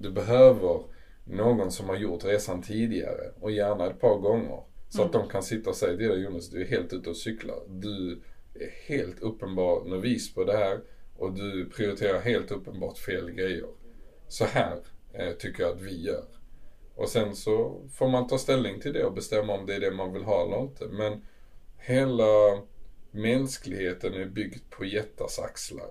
du behöver någon som har gjort resan tidigare och gärna ett par gånger. Så att de kan sitta och säga till dig Jonas, du är helt ute och cyklar. Du är helt uppenbar novis på det här och du prioriterar helt uppenbart fel grejer. Så här eh, tycker jag att vi gör. Och sen så får man ta ställning till det och bestämma om det är det man vill ha eller inte. Men hela mänskligheten är byggd på jättars axlar.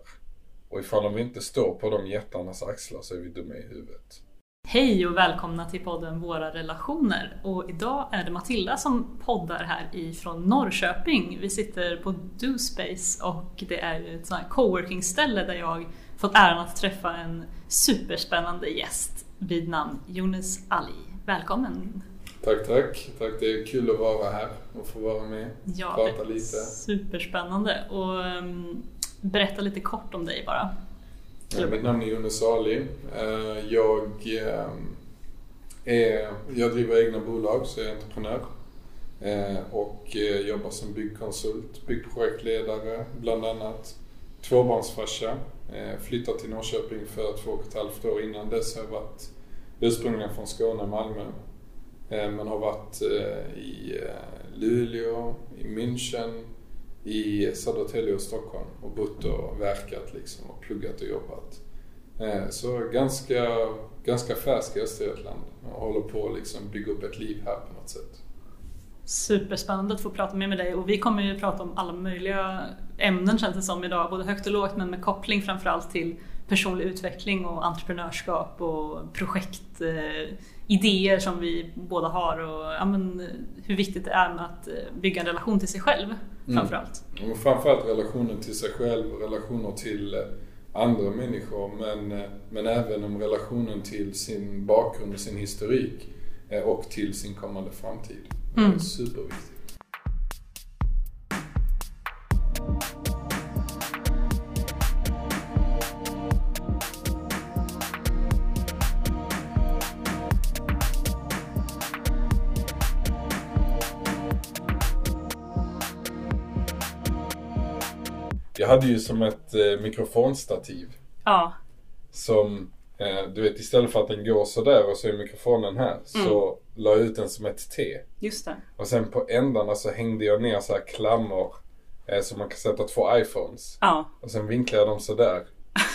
Och ifall de inte står på de jättarnas axlar så är vi dumma i huvudet. Hej och välkomna till podden Våra relationer. Och idag är det Matilda som poddar här ifrån Norrköping. Vi sitter på DoSpace och det är ju ett sånt här coworking-ställe där jag fått äran att träffa en superspännande gäst vid namn Jonas Ali. Välkommen! Tack, tack. Tack, det är kul att vara här och få vara med Ja, prata lite. superspännande. Och um, berätta lite kort om dig bara. Ja, mitt namn är Jonas Ali. Eh, jag, eh, är, jag driver egna bolag, så jag är entreprenör. Eh, och jobbar som byggkonsult, byggprojektledare bland annat. Tvåbarnsfarsa. Flyttade till Norrköping för två och ett halvt år. Innan dess har jag varit ursprungligen från Skåne, Malmö. Men har varit i Luleå, i München, i Södertälje och Stockholm och bott och verkat liksom och pluggat och jobbat. Eh, så ganska, ganska färsk i Östergötland och håller på att liksom bygga upp ett liv här på något sätt. Superspännande att få prata mer med dig och vi kommer ju prata om alla möjliga ämnen känns det som idag, både högt och lågt men med koppling framförallt till personlig utveckling och entreprenörskap och projekt eh, projektidéer som vi båda har och ja, men, hur viktigt det är med att eh, bygga en relation till sig själv framförallt. Och framförallt relationen till sig själv och relationer till eh, andra människor men, eh, men även om relationen till sin bakgrund och sin historik och till sin kommande framtid. Det är Mm. superviktigt. Jag hade ju som ett eh, mikrofonstativ Ja, som, eh, du vet istället för att den går sådär och så är mikrofonen här så la jag ut den som ett T. just det. Och sen på ändarna så hängde jag ner så här klammor eh, så man kan sätta två iPhones. Ja, Och sen vinklade jag dem sådär.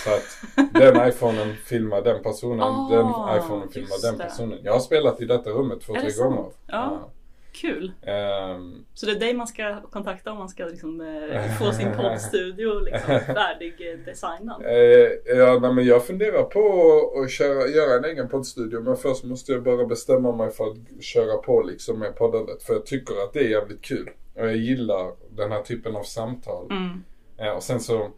Så att den iPhonen filmar den personen, Ah, den iPhonen filmar den personen. Jag har spelat i detta rummet två, tre gånger. Ja. Kul. Ehm, Så det är dig man ska kontakta om man ska liksom, eh, få sin poddstudio liksom, färdig eh, designad? Eh, ja, nej, men jag funderar på att köra, göra en egen poddstudio men först måste jag bara bestämma mig för att köra på liksom med poddandet. För jag tycker att det är jävligt kul. Och jag gillar den här typen av samtal. Mm, Eh, och sen så,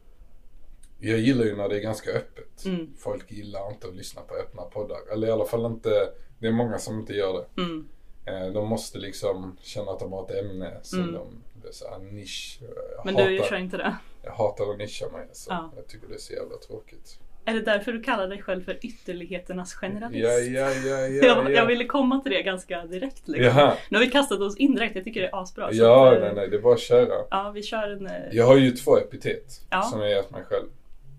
jag gillar ju när det är ganska öppet. Mm. Folk gillar inte att lyssna på öppna poddar. Eller i alla fall inte, det är många som inte gör det. mm. Eh, de måste liksom känna att de har ett ämne som Mm. de, det är så här nisch. Jag Men hatar, du kör inte det? jag hatar att nischa mig alltså. Ja. Jag tycker det är så jävla tråkigt. Är det därför du kallar dig själv för ytterligheternas generalist? Ja, ja, ja, ja. jag, ja. jag ville komma till det ganska direkt. Liksom. Jaha. Nu har vi kastat oss in direkt, jag tycker det är asbra. så Ja, att, eh, nej, nej, det är bara att köra. Ja, vi kör en... eh, Jag har ju två epitet Ja. som jag gett mig själv.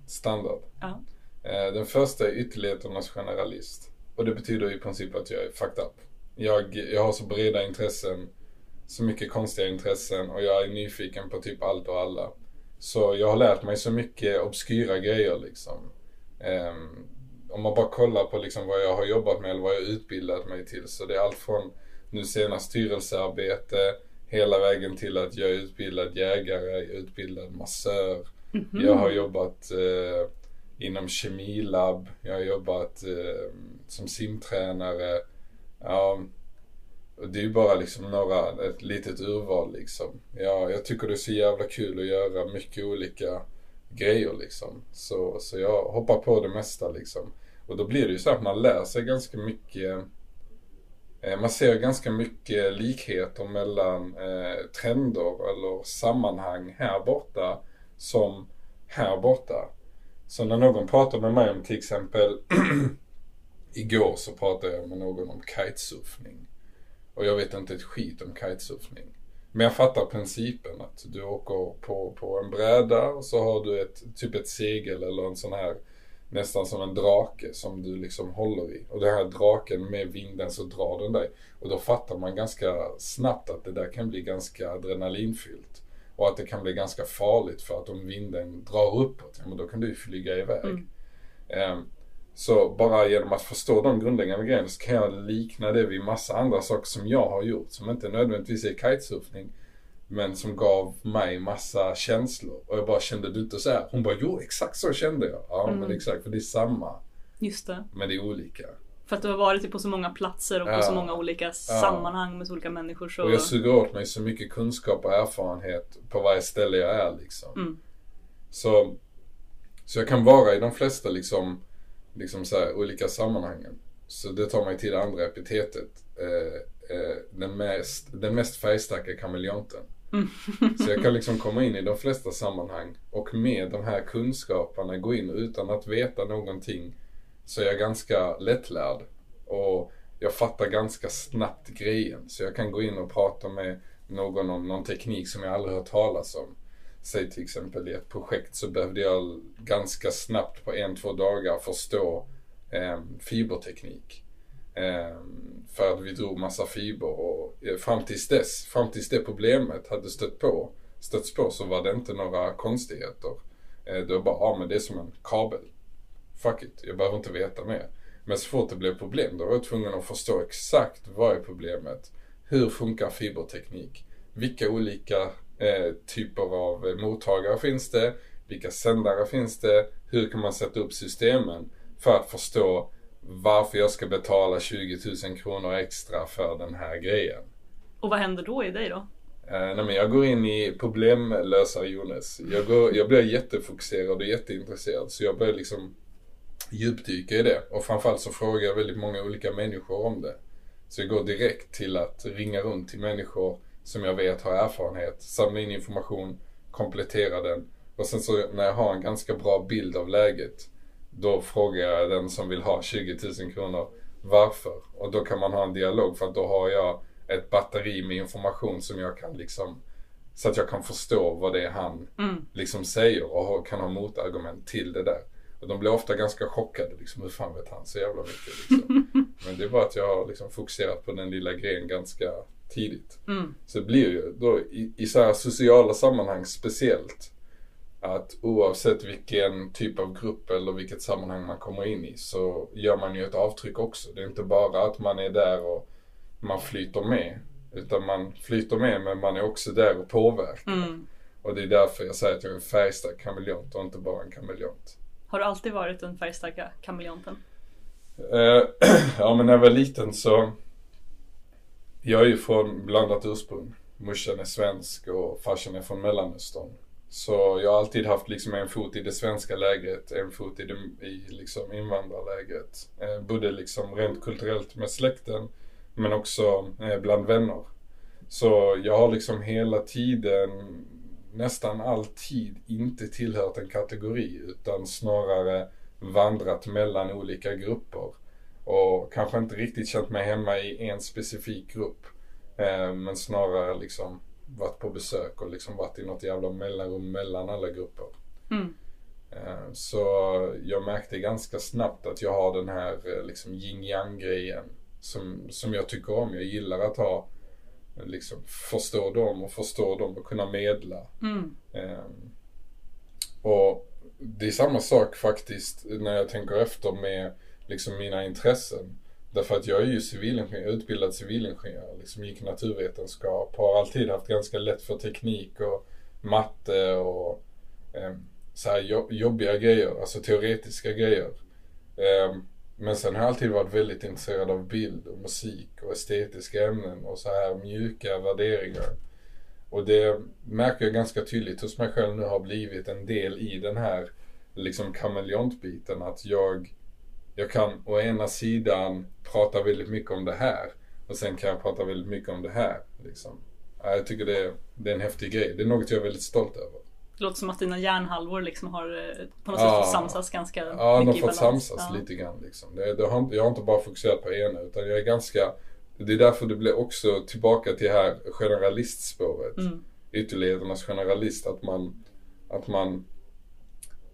Standard. Ja. Eh, Den första är ytterligheternas generalist. Och det betyder i princip att jag är fucked up. Jag, jag har så breda intressen, så mycket konstiga intressen och jag är nyfiken på typ allt och alla. Så jag har lärt mig så mycket obskyra grejer liksom. Ehm, om man bara kollar på liksom vad jag har jobbat med eller vad jag har utbildat mig till så det är allt från nu senast styrelsearbete hela vägen till att jag är utbildad jägare, jag är utbildad massör. mhm. Jag har jobbat eh, inom kemilab, jag har jobbat eh, som simtränare. Ja, det är ju bara liksom några, ett litet urval liksom. Ja, jag tycker det är så jävla kul att göra mycket olika grejer liksom. Så, så jag hoppar på det mesta liksom. Och då blir det ju så att man lär sig ganska mycket eh, man ser ganska mycket likheter mellan eh, trender eller sammanhang här borta som här borta. Så när någon pratar med mig om till exempel Igår så pratade jag med någon om kitesurfning. Och jag vet inte ett skit om kitesurfning. Men jag fattar principen att du åker på, på en bräda och så har du ett, typ ett segel eller en sån här nästan som en drake som du liksom håller i. Och den här draken med vinden så drar den dig. Och då fattar man ganska snabbt att det där kan bli ganska adrenalinfyllt. Och att det kan bli ganska farligt för att om vinden drar uppåt, ja, men då kan du flyga iväg. Mm. Ehm, så bara genom att förstå de grundläggande grejerna så kan jag likna det vid massa andra saker som jag har gjort. Som inte nödvändigtvis är kitesurfning. Men som gav mig massa känslor. Och jag bara kände du inte så här? Hon bara jo exakt så kände jag. Ja Mm. men exakt för det är samma. Just det. Men det är olika. För att du har varit på så många platser och på Ja. så många olika sammanhang med så olika människor så... Och jag suger åt mig så mycket kunskap och erfarenhet på varje ställe jag är liksom. Mm. Så, så jag kan vara i de flesta liksom, liksom så här, olika sammanhangen. Så det tar mig till det andra epitetet. Eh, eh, den, mest, den mest färgstarka kameleonten. Mm. Så jag kan liksom komma in i de flesta sammanhang och med de här kunskaperna gå in utan att veta någonting så är jag ganska lättlärd. Och jag fattar ganska snabbt grejen. Så jag kan gå in och prata med någon om någon teknik som jag aldrig hört talas om. Säg till exempel i ett projekt så behövde jag ganska snabbt på en, två dagar förstå eh, fiberteknik. Eh, för att vi drog massa fiber och eh, fram tills dess, fram tills det problemet hade stött på, stötts på så var det inte några konstigheter. Eh, det var bara, ja men det är som en kabel. Fuck it, jag behöver inte veta mer. Men så fort det blev problem då var jag tvungen att förstå exakt vad är problemet. Hur funkar fiberteknik? Vilka olika eh, typer av eh, mottagare finns det? Vilka sändare finns det? Hur kan man sätta upp systemen för att förstå varför jag ska betala 20 000 kronor extra för den här grejen? Och vad händer då i dig då? Eh, nej men jag går in i problemlösare Jonas. Jag, går, jag blir jättefokuserad och jätteintresserad så jag börjar liksom djupdyka i det. Och framförallt så frågar jag väldigt många olika människor om det. Så jag går direkt till att ringa runt till människor som jag vet har erfarenhet, samla in information, komplettera den. Och sen så när jag har en ganska bra bild av läget, då frågar jag den som vill ha 20 000 kronor varför. Och då kan man ha en dialog för att då har jag ett batteri med information som jag kan liksom, så att jag kan förstå vad det är han Mm. liksom säger och kan ha motargument till det där. Och de blir ofta ganska chockade liksom, hur fan vet han så jävla mycket liksom. Men det är bara att jag har liksom fokuserat på den lilla grejen ganska tidigt. Mm. Så det blir ju då i, i så här sociala sammanhang speciellt att oavsett vilken typ av grupp eller vilket sammanhang man kommer in i så gör man ju ett avtryck också. Det är inte bara att man är där och man flyter med. Utan man flyter med men man är också där och påverkar. Mm. Och det är därför jag säger att jag är en färgstark kameleont och inte bara en kameleont. Har du alltid varit den färgstarka kameleonten? Eh, ja men när jag var liten så jag är ju från blandat ursprung. Morsan är svensk och farsan är från Mellanöstern. Så jag har alltid haft liksom en fot i det svenska lägret, en fot i, det, i liksom invandrarlägret. Eh, både liksom rent kulturellt med släkten men också eh, bland vänner. Så jag har liksom hela tiden, nästan alltid, inte tillhört en kategori utan snarare vandrat mellan olika grupper. Och kanske inte riktigt känt mig hemma i en specifik grupp. Eh, men snarare liksom varit på besök och liksom varit i något jävla mellanrum mellan alla grupper. Mm. Eh, Så jag märkte ganska snabbt att jag har den här eh, liksom yin yang grejen som, som jag tycker om. Jag gillar att ha, eh, liksom förstå dem och förstå dem och kunna medla. Mm. Ehm, och det är samma sak faktiskt när jag tänker efter med liksom mina intressen. Därför att jag är ju civilingenjör, utbildad civilingenjör, liksom gick naturvetenskap, har alltid haft ganska lätt för teknik och matte och eh, så här jobbiga grejer, alltså teoretiska grejer. Eh, men sen har jag alltid varit väldigt intresserad av bild och musik och estetiska ämnen och så här mjuka värderingar. Och det märker jag ganska tydligt hos mig själv nu har blivit en del i den här liksom kameleontbiten. Att jag, jag kan å ena sidan prata väldigt mycket om det här och sen kan jag prata väldigt mycket om det här. Liksom. Ja, Jag tycker det är, det är en häftig grej. Det är något jag är väldigt stolt över. Det låter som att dina hjärnhalvor liksom har eh, på något Ja. sätt fått samsas ganska Ja, de har mycket i fått samsas Ja. lite grann. Liksom. Det, det har, jag har inte bara fokuserat på ena utan jag är ganska Det är därför det blir också tillbaka till det här generalistspåret. Mm. Ytterligheternas generalist. Att man, att man,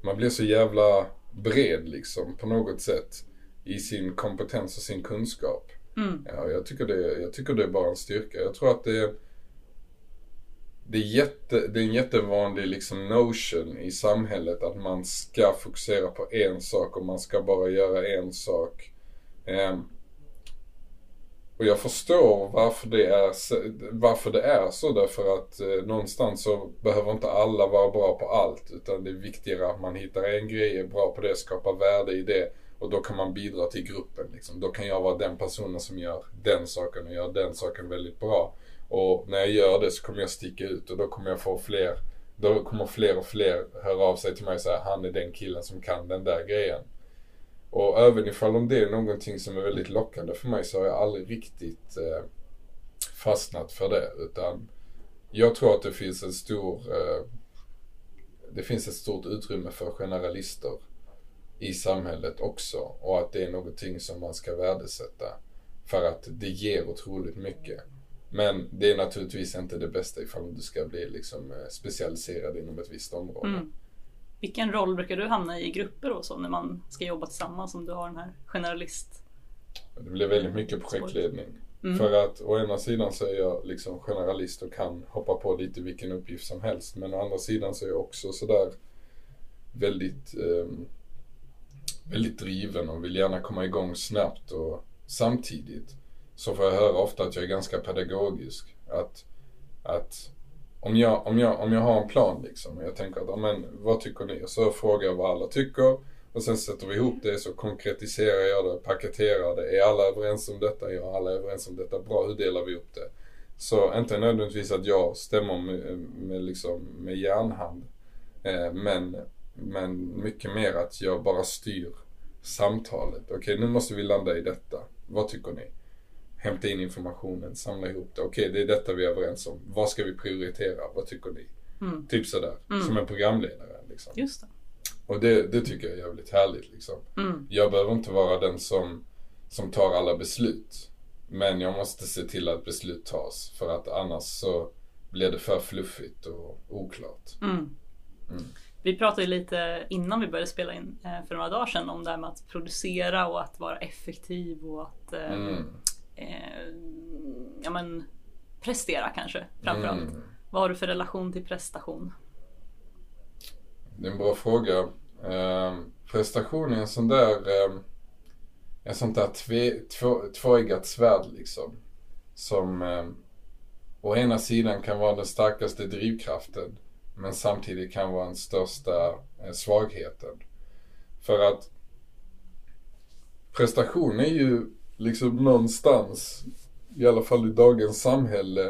man blir så jävla bred liksom på något sätt i sin kompetens och sin kunskap. Mm. Ja, jag, tycker det, jag tycker det är bara en styrka. Jag tror att det är, det är, jätte, det är en jättevanlig liksom notion i samhället att man ska fokusera på en sak och man ska bara göra en sak. Ehm, och jag förstår varför det är, så- varför det är så därför att eh, någonstans så behöver inte alla vara bra på allt utan det är viktigare att man hittar en grej, är bra på det, skapar värde i det och då kan man bidra till gruppen. Liksom. Då kan jag vara den personen som gör den saken och gör den saken väldigt bra. Och när jag gör det så kommer jag sticka ut och då kommer jag få fler, då kommer fler och fler höra av sig till mig och säga han är den killen som kan den där grejen. Och även ifall om det är någonting som är väldigt lockande för mig så har jag aldrig riktigt eh, fastnat för det. Utan jag tror att det finns en stor, eh, det finns ett stort utrymme för generalister i samhället också. Och att det är någonting som man ska värdesätta. För att det ger otroligt mycket. Men det är naturligtvis inte det bästa ifall du ska bli liksom eh, specialiserad inom ett visst område. Mm. Vilken roll brukar du hamna i i grupper och så när man ska jobba tillsammans om du har den här generalist? Det blir väldigt mycket projektledning. Mm. För att å ena sidan så är jag liksom generalist och kan hoppa på lite vilken uppgift som helst. Men å andra sidan så är jag också sådär väldigt, ehm, väldigt driven och vill gärna komma igång snabbt och samtidigt så får jag höra ofta att jag är ganska pedagogisk. Att, att om, jag, om, jag, om jag har en plan liksom och jag tänker att, ja, men, vad tycker ni? Och så frågar jag vad alla tycker och sen sätter vi ihop det så konkretiserar jag det, paketerar det. Är alla överens om detta? Ja, alla är överens om detta. Bra, hur delar vi upp det? Så inte nödvändigtvis att jag stämmer med, med, liksom, med järnhand. Eh, men, men mycket mer att jag bara styr samtalet. Okej, nu måste vi landa i detta. Vad tycker ni? Hämta in informationen, samla ihop det. Okej, det är detta vi är överens om. Vad ska vi prioritera? Vad tycker ni? Mm. Typ sådär. Mm. Som en programledare. Liksom. Just det. Och det, det tycker jag är jävligt härligt liksom. Mm. Jag behöver inte vara den som, som tar alla beslut. Men jag måste se till att beslut tas. För att annars så blir det för fluffigt och oklart. Mm. Mm. Vi pratade lite innan vi började spela in eh, för några dagar sedan om det här med att producera och att vara effektiv och att eh, ja, men, prestera kanske framförallt. Mm. Vad har du för relation till prestation? Det är en bra fråga. Eh, prestation är en sån där, eh, en sånt där tve, två, tvåeggat svärd liksom. Som eh, å ena sidan kan vara den starkaste drivkraften men samtidigt kan vara den största eh, svagheten. För att prestation är ju liksom någonstans, i alla fall i dagens samhälle,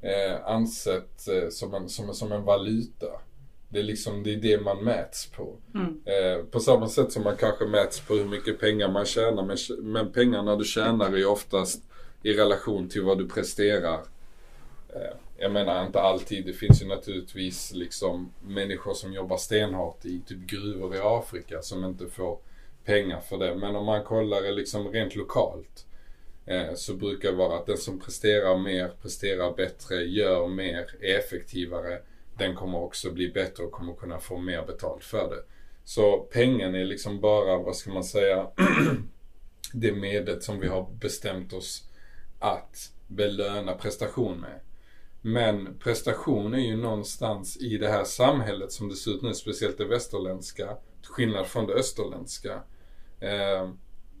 eh, ansett eh, som, en, som, som en valuta. Det är liksom det, är det man mäts på. Mm. Eh, på samma sätt som man kanske mäts på hur mycket pengar man tjänar. Men, men pengarna du tjänar är oftast i relation till vad du presterar. Eh, jag menar inte alltid. Det finns ju naturligtvis liksom människor som jobbar stenhårt i typ gruvor i Afrika som inte får pengar för det. Men om man kollar det liksom rent lokalt eh, så brukar det vara att den som presterar mer, presterar bättre, gör mer, är effektivare. Den kommer också bli bättre och kommer kunna få mer betalt för det. Så pengen är liksom bara, vad ska man säga, det medlet som vi har bestämt oss att belöna prestation med. Men prestation är ju någonstans i det här samhället som det ser ut nu, speciellt det västerländska, till skillnad från det österländska, eh,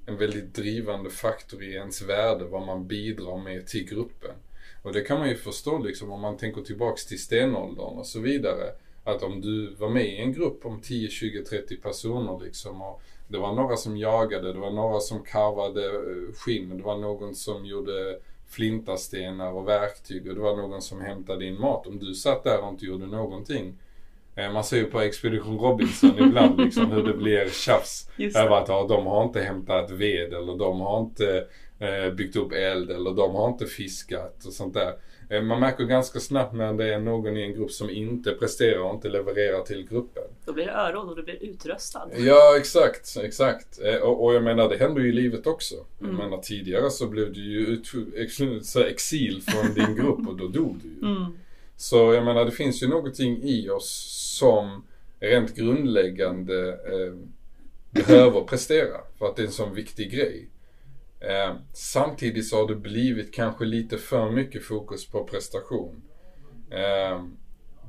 en väldigt drivande faktor i ens värde, vad man bidrar med till gruppen. Och det kan man ju förstå liksom om man tänker tillbaks till stenåldern och så vidare. Att om du var med i en grupp om 10, 20, 30 personer liksom och det var några som jagade, det var några som karvade eh, skinn, det var någon som gjorde flintastenar och verktyg och det var någon som hämtade in mat. Om du satt där och inte gjorde någonting eh, Man ser ju på Expedition Robinson ibland liksom hur det blir tjafs. Just. Över att ja, de har inte hämtat ved eller de har inte eh, byggt upp eld eller de har inte fiskat och sånt där. Eh, man märker ganska snabbt när det är någon i en grupp som inte presterar och inte levererar till gruppen. Då blir det öråd och du blir utröstad. Ja, exakt, exakt. Eh, Och, och jag menar, det händer ju i livet också. Jag Mm. menar, tidigare så blev du ju ut, ex, exil från din grupp och då dog du ju. Mm. Så jag menar, det finns ju någonting i oss som rent grundläggande eh, behöver prestera för att det är en sån viktig grej. Eh, samtidigt så har det blivit kanske lite för mycket fokus på prestation. Eh,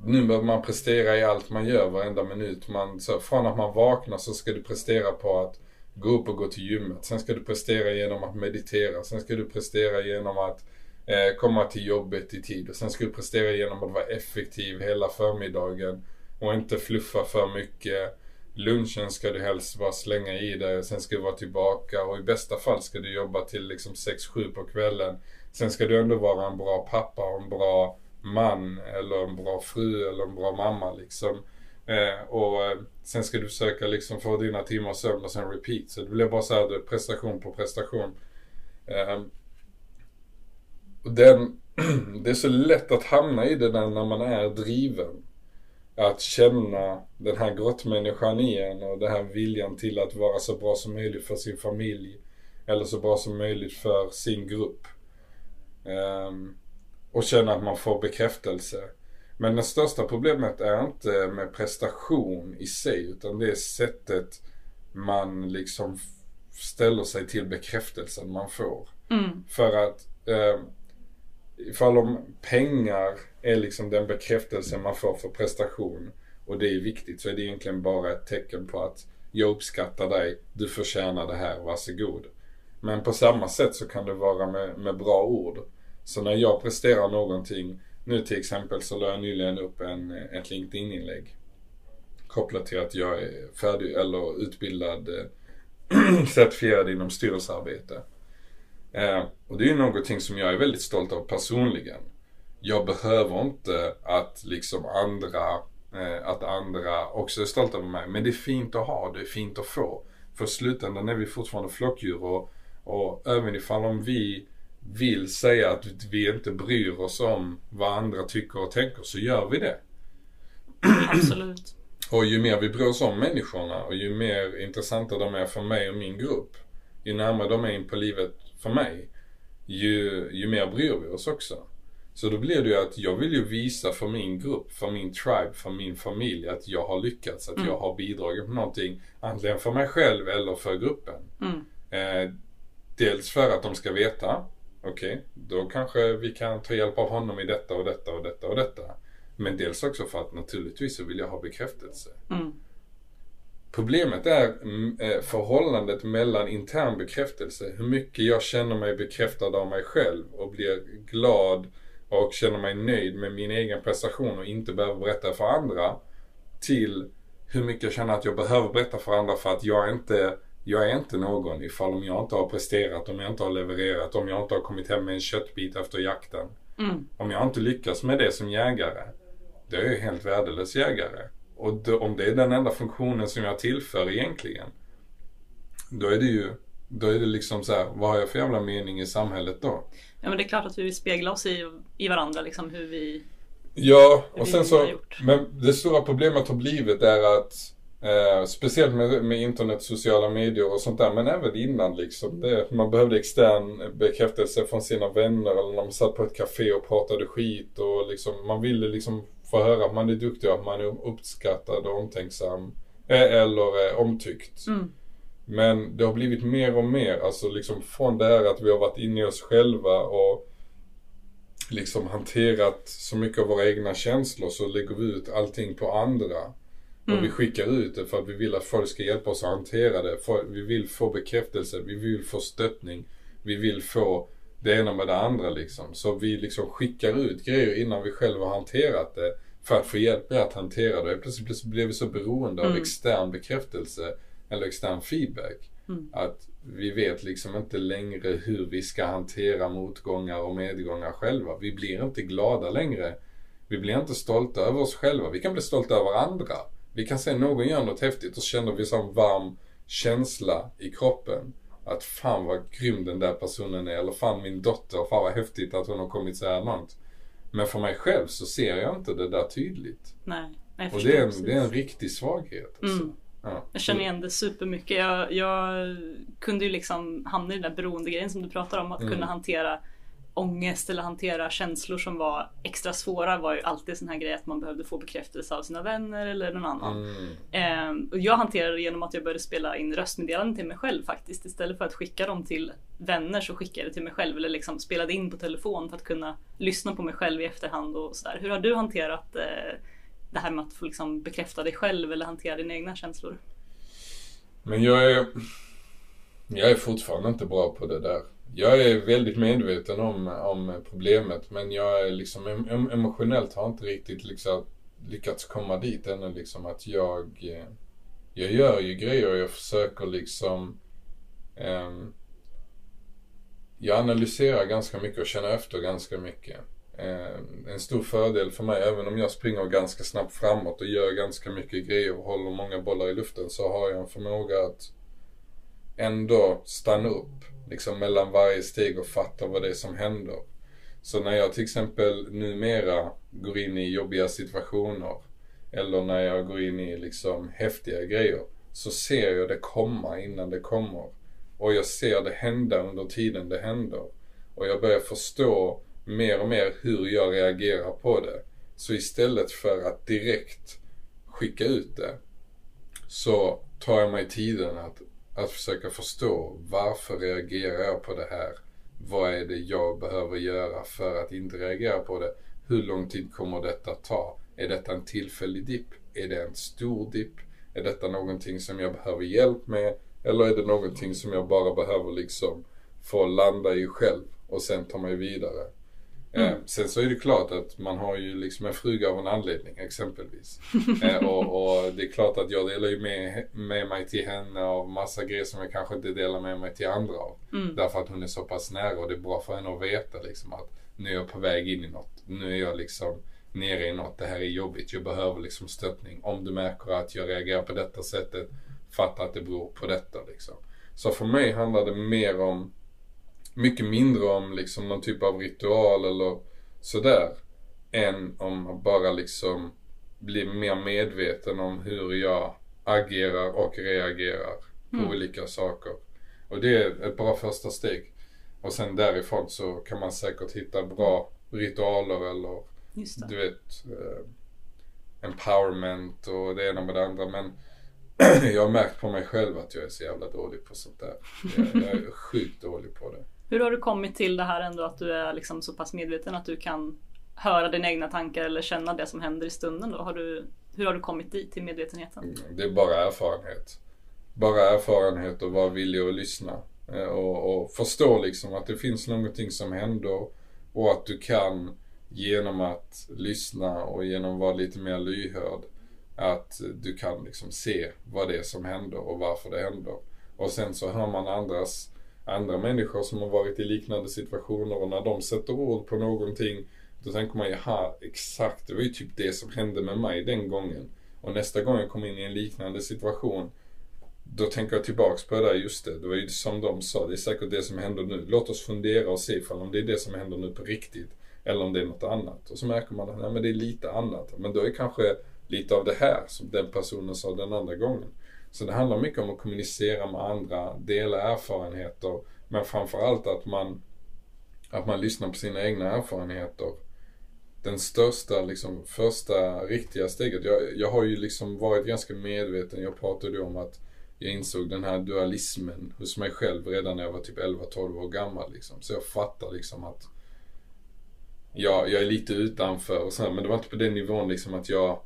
nu behöver man prestera i allt man gör varenda minut. Man, så från att man vaknar så ska du prestera på att gå upp och gå till gymmet. Sen ska du prestera genom att meditera. Sen ska du prestera genom att eh, Eh, komma till jobbet i tid. Och sen ska du prestera genom att vara effektiv hela förmiddagen och inte fluffa för mycket. Lunchen ska du helst bara slänga i dig, och sen ska du vara tillbaka och i bästa fall ska du jobba till liksom 6-7 på kvällen. Sen ska du ändå vara en bra pappa och en bra man eller en bra fru eller en bra mamma liksom. Eh, och eh, sen ska du försöka liksom få dina timmar sömn och sen repeat. Så det blir bara så här prestation på prestation. Eh, den, det är så lätt att hamna i det där när man är driven. Att känna den här grottmänniskan igen och den här viljan till att vara så bra som möjligt för sin familj. Eller så bra som möjligt för sin grupp. Um, och känna att man får bekräftelse. Men det största problemet är inte med prestation i sig utan det är sättet man liksom ställer sig till bekräftelsen man får. Mm. För att eh, ifall om pengar är liksom den bekräftelse man får för prestation och det är viktigt så är det egentligen bara ett tecken på att jag uppskattar dig, du förtjänar det här, varsågod. Men på samma sätt så kan det vara med, med bra ord. Så när jag presterar någonting, nu till exempel så la jag nyligen upp en, ett LinkedIn-inlägg kopplat till att jag är färdig eller utbildad certifierad inom styrelsearbete. Eh, och det är ju någonting som jag är väldigt stolt av personligen. Jag behöver inte att liksom andra, eh, att andra också är stolta över mig. Men det är fint att ha, det är fint att få. För i slutändan är vi fortfarande flockdjur och, och även ifall om vi vill säga att vi inte bryr oss om vad andra tycker och tänker så gör vi det. Absolut. och ju mer vi bryr oss om människorna och ju mer intressanta de är för mig och min grupp. Ju närmare de är in på livet för mig, ju, ju mer bryr vi oss också. Så då blir det ju att jag vill ju visa för min grupp, för min tribe, för min familj att jag har lyckats, att mm. jag har bidragit med någonting. Antingen för mig själv eller för gruppen. Mm. Eh, dels för att de ska veta, okej, okay, då kanske vi kan ta hjälp av honom i detta och detta och detta och detta. Men dels också för att naturligtvis så vill jag ha bekräftelse. Mm. Problemet är mm, eh, förhållandet mellan intern bekräftelse, hur mycket jag känner mig bekräftad av mig själv och blir glad och känner mig nöjd med min egen prestation och inte behöver berätta för andra. Till hur mycket jag känner att jag behöver berätta för andra för att jag är inte jag är inte någon ifall om jag inte har presterat, om jag inte har levererat, om jag inte har kommit hem med en köttbit efter jakten. Mm. Om jag inte lyckas med det som jägare, då är jag helt värdelös jägare. Och då, om det är den enda funktionen som jag tillför egentligen. Då är det ju, då är det liksom så här, vad har jag för jävla mening i samhället då? Ja men det är klart att vi vill spegla oss i, i varandra liksom hur vi Ja, och sen så, men det stora problemet har blivit är att Eh, speciellt med, med internet, sociala medier och sånt där, men även innan liksom. Det, man behövde extern bekräftelse från sina vänner eller när man satt på ett café och pratade skit och liksom, man ville liksom få höra att man är duktig att man är uppskattad och omtänksam. Eh, eller eh, omtyckt. Mm. Men det har blivit mer och mer, alltså liksom från det här att vi har varit inne i oss själva och liksom hanterat så mycket av våra egna känslor så lägger vi ut allting på andra. Mm. Och vi skickar ut det för att vi vill att folk ska hjälpa oss att hantera det. Vi vill få bekräftelse, vi vill få stöttning, vi vill få det ena med det andra liksom. Så vi liksom skickar ut grejer innan vi själva har hanterat det för att få hjälp med att hantera det. Plötsligt blev vi så beroende av mm. extern bekräftelse eller extern feedback. Mm. Att vi vet liksom inte längre hur vi ska hantera motgångar och medgångar själva. Vi blir inte glada längre. Vi blir inte stolta över oss själva. Vi kan bli stolta över andra. Vi kan se någon gör något häftigt och så känner vi sån varm känsla i kroppen. Att fan vad grym den där personen är. Eller fan min dotter, fan vad häftigt att hon har kommit så här långt. Men för mig själv så ser jag inte det där tydligt. Nej, jag Och det är, en, det är en riktig svaghet. Alltså. Mm. Ja. Jag känner igen det supermycket. Jag, jag kunde ju liksom hamna i den där beroendegrejen som du pratar om. Att mm. kunna hantera ångest eller hantera känslor som var extra svåra var ju alltid sån här grej att man behövde få bekräftelse av sina vänner eller någon annan. Mm. Eh, och jag hanterade det genom att jag började spela in röstmeddelanden till mig själv faktiskt. Istället för att skicka dem till vänner så skickade jag det till mig själv eller liksom spelade in på telefon för att kunna lyssna på mig själv i efterhand och sådär. Hur har du hanterat eh, det här med att få liksom bekräfta dig själv eller hantera dina egna känslor? Men jag är, jag är fortfarande inte bra på det där. Jag är väldigt medveten om, om problemet men jag är liksom em- emotionellt har inte riktigt liksom lyckats komma dit ännu liksom att jag eh, jag gör ju grejer och jag försöker liksom um, jag analyserar ganska mycket och känner efter ganska mycket. Um, en stor fördel för mig, även om jag springer ganska snabbt framåt och gör ganska mycket grejer och håller många bollar i luften så har jag en förmåga att ändå stanna upp liksom mellan varje steg och fatta vad det är som händer. Så när jag till exempel numera går in i jobbiga situationer eller när jag går in i liksom häftiga grejer så ser jag det komma innan det kommer. Och jag ser det hända under tiden det händer. Och jag börjar förstå mer och mer hur jag reagerar på det. Så istället för att direkt skicka ut det så tar jag mig tiden att, att försöka förstå varför reagerar jag på det här? Vad är det jag behöver göra för att inte reagera på det? Hur lång tid kommer detta ta? Är detta en tillfällig dipp? Är det en stor dipp? Är detta någonting som jag behöver hjälp med? Eller är det någonting som jag bara behöver liksom få landa i själv och sen ta mig vidare? Eh, sen så är det klart att man har ju liksom en fruga av en anledning exempelvis. Eh, och, och det är klart att jag delar ju med, med mig till henne av massa grejer som jag kanske inte delar med mig till andra av. Därför att hon är så pass nära och det är bra för henne att veta liksom att nu är jag på väg in i något. Nu är jag liksom nere i något. Det här är jobbigt. Jag behöver liksom stöttning. Om du märker att jag reagerar på detta sättet, fatta att det beror på detta liksom. Så för mig handlar det mer om mycket mindre om liksom någon typ av ritual eller sådär. Än om att bara liksom bli mer medveten om hur jag agerar och reagerar på olika saker. Och det är ett bra första steg. Och sen därifrån så kan man säkert hitta bra ritualer eller du vet eh, empowerment och det ena med det andra. Men jag har märkt på mig själv att jag är så jävla dålig på sånt där. Jag, jag är sjukt dålig på det. Hur har du kommit till det här ändå att du är liksom så pass medveten att du kan höra dina egna tankar eller känna det som händer i stunden då? Har du, hur har du kommit dit till medvetenheten? Det är bara erfarenhet. Bara erfarenhet och vara villig att lyssna. Eh, och, och förstå liksom att det finns någonting som händer och att du kan genom att lyssna och genom att vara lite mer lyhörd att du kan liksom se vad det är som händer och varför det händer. Och sen så hör man andras, andra människor som har varit i liknande situationer och när de sätter ord på någonting då tänker man jaha, exakt, det var ju typ det som hände med mig den gången. Och nästa gång jag kommer in i en liknande situation då tänker jag tillbaks på det där, just det, det var ju som de sa, det är säkert det som händer nu. Låt oss fundera och se ifall om det är det som händer nu på riktigt. Eller om det är något annat. Och så märker man att nej, men det är lite annat. Men då är kanske lite av det här som den personen sa den andra gången. Så det handlar mycket om att kommunicera med andra, dela erfarenheter. Men framförallt att man, att man lyssnar på sina egna erfarenheter. Den största, liksom första riktiga steget. Jag, jag har ju liksom varit ganska medveten. Jag pratade ju om att jag insåg den här dualismen hos mig själv redan när jag var typ 11-12 år gammal. Liksom. Så jag fattar liksom att jag, jag är lite utanför och så här, men det var inte på den nivån liksom att jag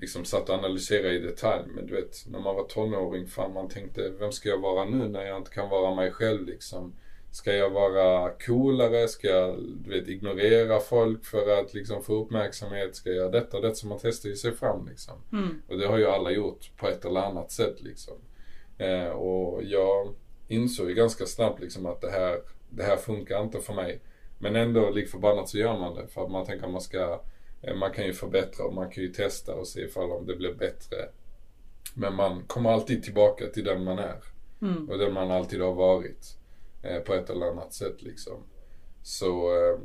liksom satt och analyserade i detalj. Men du vet, när man var tonåring, fan man tänkte, vem ska jag vara nu när jag inte kan vara mig själv liksom? Ska jag vara coolare? Ska jag, du vet, ignorera folk för att liksom få uppmärksamhet? Ska jag detta och detta? Så man testar ju sig fram liksom. Mm. Och det har ju alla gjort på ett eller annat sätt liksom. Eh, och jag insåg ju ganska snabbt liksom att det här, det här funkar inte för mig. Men ändå lik förbannat så gör man det. För att man tänker att man ska, man kan ju förbättra och man kan ju testa och se ifall om det blir bättre. Men man kommer alltid tillbaka till den man är. Mm. Och den man alltid har varit. Eh, på ett eller annat sätt liksom. Så eh,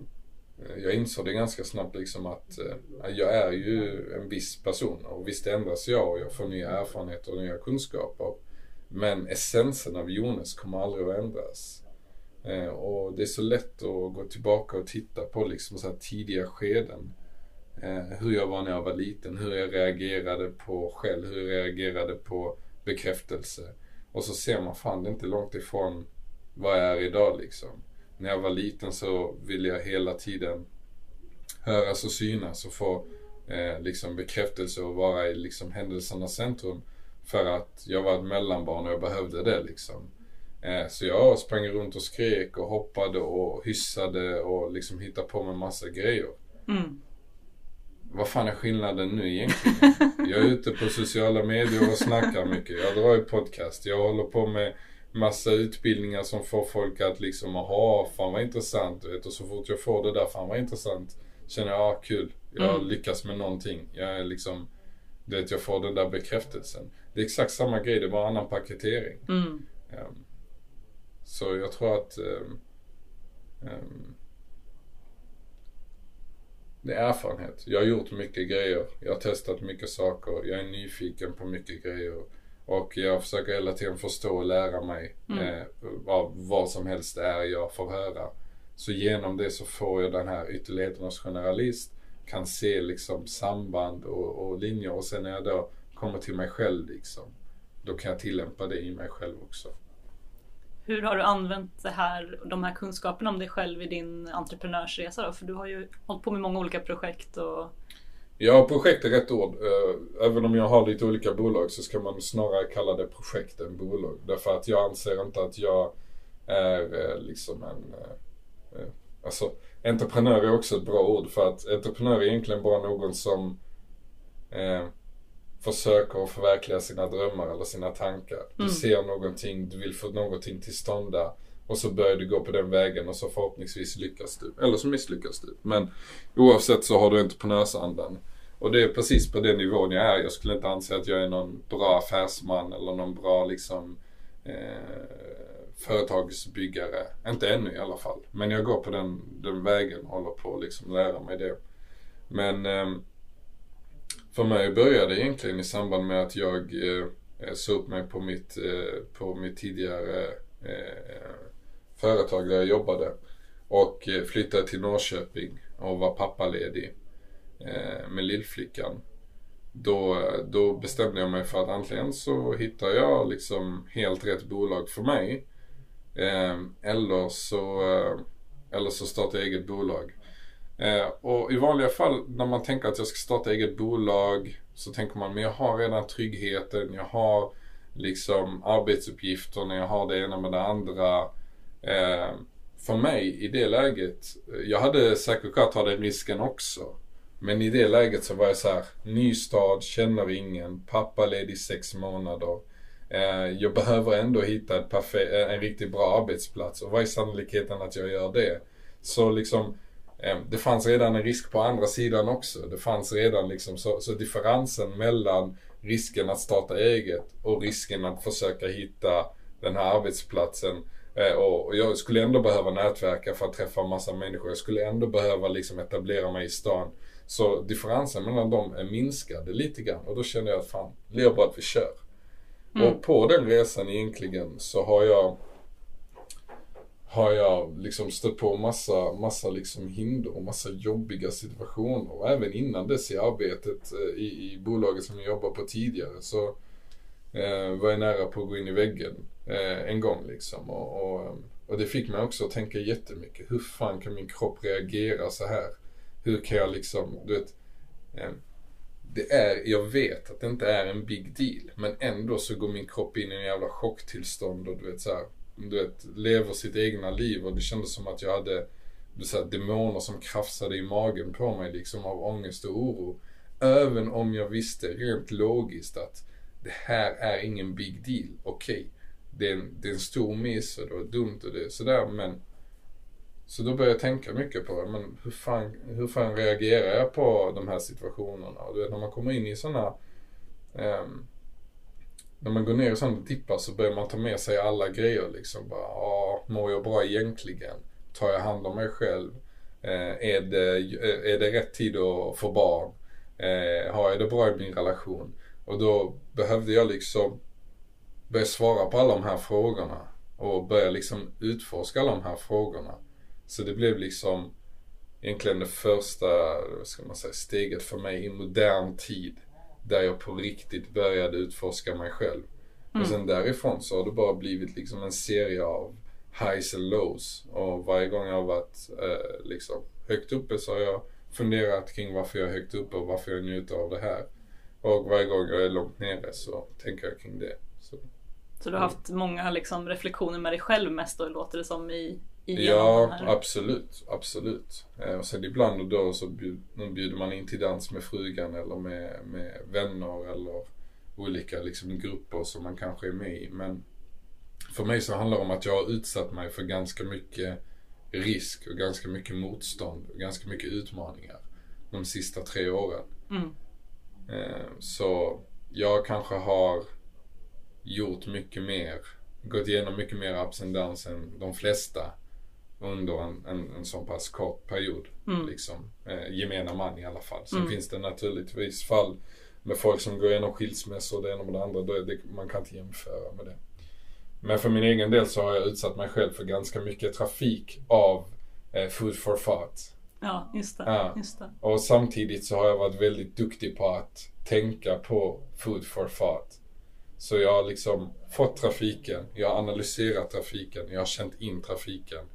jag insåg det ganska snabbt liksom att eh, jag är ju en viss person och visst ändras jag och jag får nya erfarenheter och nya kunskaper. Men essensen av Jonas kommer aldrig att ändras. Eh, och det är så lätt att gå tillbaka och titta på liksom så tidiga skeden. Eh, hur jag var när jag var liten, hur jag reagerade på själv, hur jag reagerade på bekräftelse. Och så ser man, fan det är inte långt ifrån vad jag är idag liksom. När jag var liten så ville jag hela tiden höras och synas och få eh, liksom bekräftelse och vara i liksom händelsernas centrum. För att jag var ett mellanbarn och jag behövde det liksom. Eh, så jag sprang runt och skrek och hoppade och hyssade och liksom hittade på mig massa grejer. Mm. Vad fan är skillnaden nu egentligen? Jag är ute på sociala medier och snackar mycket. Jag drar i podcast. Jag håller på med massa utbildningar som får folk att liksom, aha, fan vad intressant. Vet. Och så fort jag får det där, fan vad intressant. Känner jag, ah kul. Jag Mm. lyckas med någonting. Jag är liksom, det att jag får den där bekräftelsen. Det är exakt samma grej, det är bara annan paketering. Mm. Ehm, så jag tror att ehm, ehm, det är erfarenhet. Jag har gjort mycket grejer. Jag har testat mycket saker. Jag är nyfiken på mycket grejer. Och jag försöker hela tiden förstå och lära mig Mm. eh, av vad som helst det är jag får höra. Så genom det så får jag den här ytterligheternas generalist. Kan se liksom samband och, och linjer och sen när jag då kommer till mig själv liksom. Då kan jag tillämpa det i mig själv också. Hur har du använt det här, de här kunskaperna om dig själv i din entreprenörsresa då? För du har ju hållit på med många olika projekt och Ja, projekt är rätt ord. Eh, även om jag har lite olika bolag så ska man snarare kalla det projekt än bolag. Därför att jag anser inte att jag är eh, liksom en... Eh, alltså, entreprenör är också ett bra ord för att entreprenör är egentligen bara någon som eh, försöker att förverkliga sina drömmar eller sina tankar. Du Mm. ser någonting, du vill få någonting till stånd där. Och så börjar du gå på den vägen och så förhoppningsvis lyckas du. Eller så misslyckas du. Men oavsett så har du entreprenörsandan. Och det är precis på den nivån jag är. Jag skulle inte anse att jag är någon bra affärsman eller någon bra liksom eh, företagsbyggare. Inte ännu i alla fall. Men jag går på den, den vägen och håller på att liksom lära mig det. Men ehm, för mig började det egentligen i samband med att jag eh, eh såg upp mig på mitt, eh, på mitt tidigare eh, företag där jag jobbade. Och eh, flyttade till Norrköping och var pappaledig eh, med lillflickan. Då, då bestämde jag mig för att antingen så hittar jag liksom helt rätt bolag för mig. Eh, eller, så, eh, eller så startar jag eget bolag. Eh, och i vanliga fall när man tänker att jag ska starta eget bolag så tänker man men jag har redan tryggheten, jag har liksom arbetsuppgifterna, jag har det ena med det andra. Eh, för mig i det läget, jag hade säkert kunnat ta den risken också. Men i det läget så var jag så här, ny stad, känner ingen, pappaledig sex månader. Eh, jag behöver ändå hitta ett eh, en riktigt bra arbetsplats och vad är sannolikheten att jag gör det? Så liksom, det fanns redan en risk på andra sidan också. Det fanns redan liksom, så, så differensen mellan risken att starta eget och risken att försöka hitta den här arbetsplatsen Eh, och och jag skulle ändå behöva nätverka för att träffa massa människor. Jag skulle ändå behöva liksom etablera mig i stan. Så differensen mellan dem är minskade lite grann. Och då kände jag att fan, det är bra att vi kör. Mm. Och på den resan egentligen så har jag har jag liksom stött på massa, massa liksom hinder och massa jobbiga situationer. Och även innan dess i arbetet eh, i, i bolaget som jag jobbade på tidigare så eh, var jag nära på att gå in i väggen eh, en gång liksom. Och, och, eh, och det fick mig också att tänka jättemycket. Hur fan kan min kropp reagera så här? Hur kan jag liksom, du vet. Eh, det är, jag vet att det inte är en big deal. Men ändå så går min kropp in i en jävla chocktillstånd och du vet så här, du vet, lever sitt egna liv och det kändes som att jag hade så här, demoner som krafsade i magen på mig liksom av ångest och oro. Även om jag visste rent logiskt att det här är ingen big deal. Okej, det, är en, det är en stor miss och det var dumt och det sådär men så då började jag tänka mycket på men hur fan, hur fan reagerar jag på de här situationerna? Och du vet när man kommer in i sådana um, ehm, när man går ner i sådana dippar så börjar man ta med sig alla grejer liksom. Bara, ah, mår jag bra egentligen? Tar jag hand om mig själv? Eh, är, det, eh, är det rätt tid att få barn? Eh, har jag det bra i min relation? Och då behövde jag liksom börja svara på alla de här frågorna. och börja liksom utforska alla de här frågorna. Så det blev liksom egentligen det första, vad ska man säga, steget för mig i modern tid. Där jag på riktigt började utforska mig själv. Mm. Och sen därifrån så har det bara blivit liksom en serie av highs and lows. Och varje gång jag har varit eh, liksom högt uppe så har jag funderat kring varför jag är högt uppe och varför jag njuter av det här. Och varje gång jag är långt nere så tänker jag kring det. Så, så du har haft många liksom, reflektioner med dig själv mest då, låter det som i, i Ja, absolut. Absolut. Eh, och sen ibland och då så bjuder man in till dans med frugan eller med, med vänner eller olika liksom, grupper som man kanske är med i. Men för mig så handlar det om att jag har utsatt mig för ganska mycket risk och ganska mycket motstånd och ganska mycket utmaningar de sista tre åren. Mm. Eh, så jag kanske har gjort mycket mer, gått igenom mycket mer ups and downs än de flesta under en, en, en så pass kort period. Mm. Liksom, eh, gemena man i alla fall. Sen mm. finns det naturligtvis fall med folk som går igenom skilsmässor och det ena med det andra. Då är det, man kan inte jämföra med det. Men för min egen del så har jag utsatt mig själv för ganska mycket trafik av eh, food for thought. Ja, just det, ja. just det. Och samtidigt så har jag varit väldigt duktig på att tänka på food for thought. Så jag har liksom fått trafiken, jag har analyserat trafiken, jag har känt in trafiken.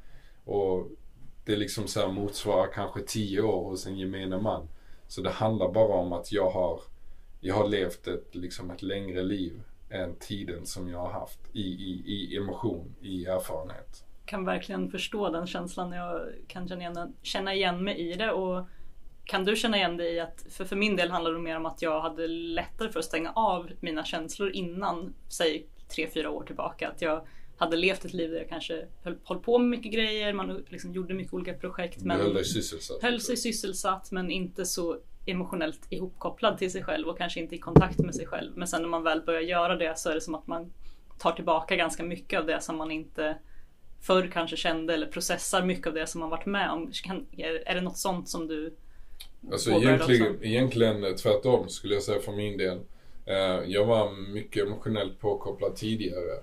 Och det liksom så motsvarar kanske tio år hos en gemene man. Så det handlar bara om att jag har, jag har levt ett, liksom ett längre liv än tiden som jag har haft i, i, i emotion, i erfarenhet. Kan verkligen förstå den känslan. Jag kan känna igen, känna igen mig i det. Och kan du känna igen dig i att, för, för min del handlar det mer om att jag hade lättare för att stänga av mina känslor innan, säg tre, fyra år tillbaka. Att jag hade levt ett liv där jag kanske höll, höll på med mycket grejer, man liksom gjorde mycket olika projekt. Men höll sysselsatt. Höll sig sysselsatt men inte så emotionellt ihopkopplad till sig själv och kanske inte i kontakt med sig själv. Men sen när man väl börjar göra det så är det som att man tar tillbaka ganska mycket av det som man inte förr kanske kände eller processar mycket av det som man varit med om. är det något sånt som du Alltså egentligen, också? egentligen tvärtom skulle jag säga för min del. Eh, jag var mycket emotionellt påkopplad tidigare.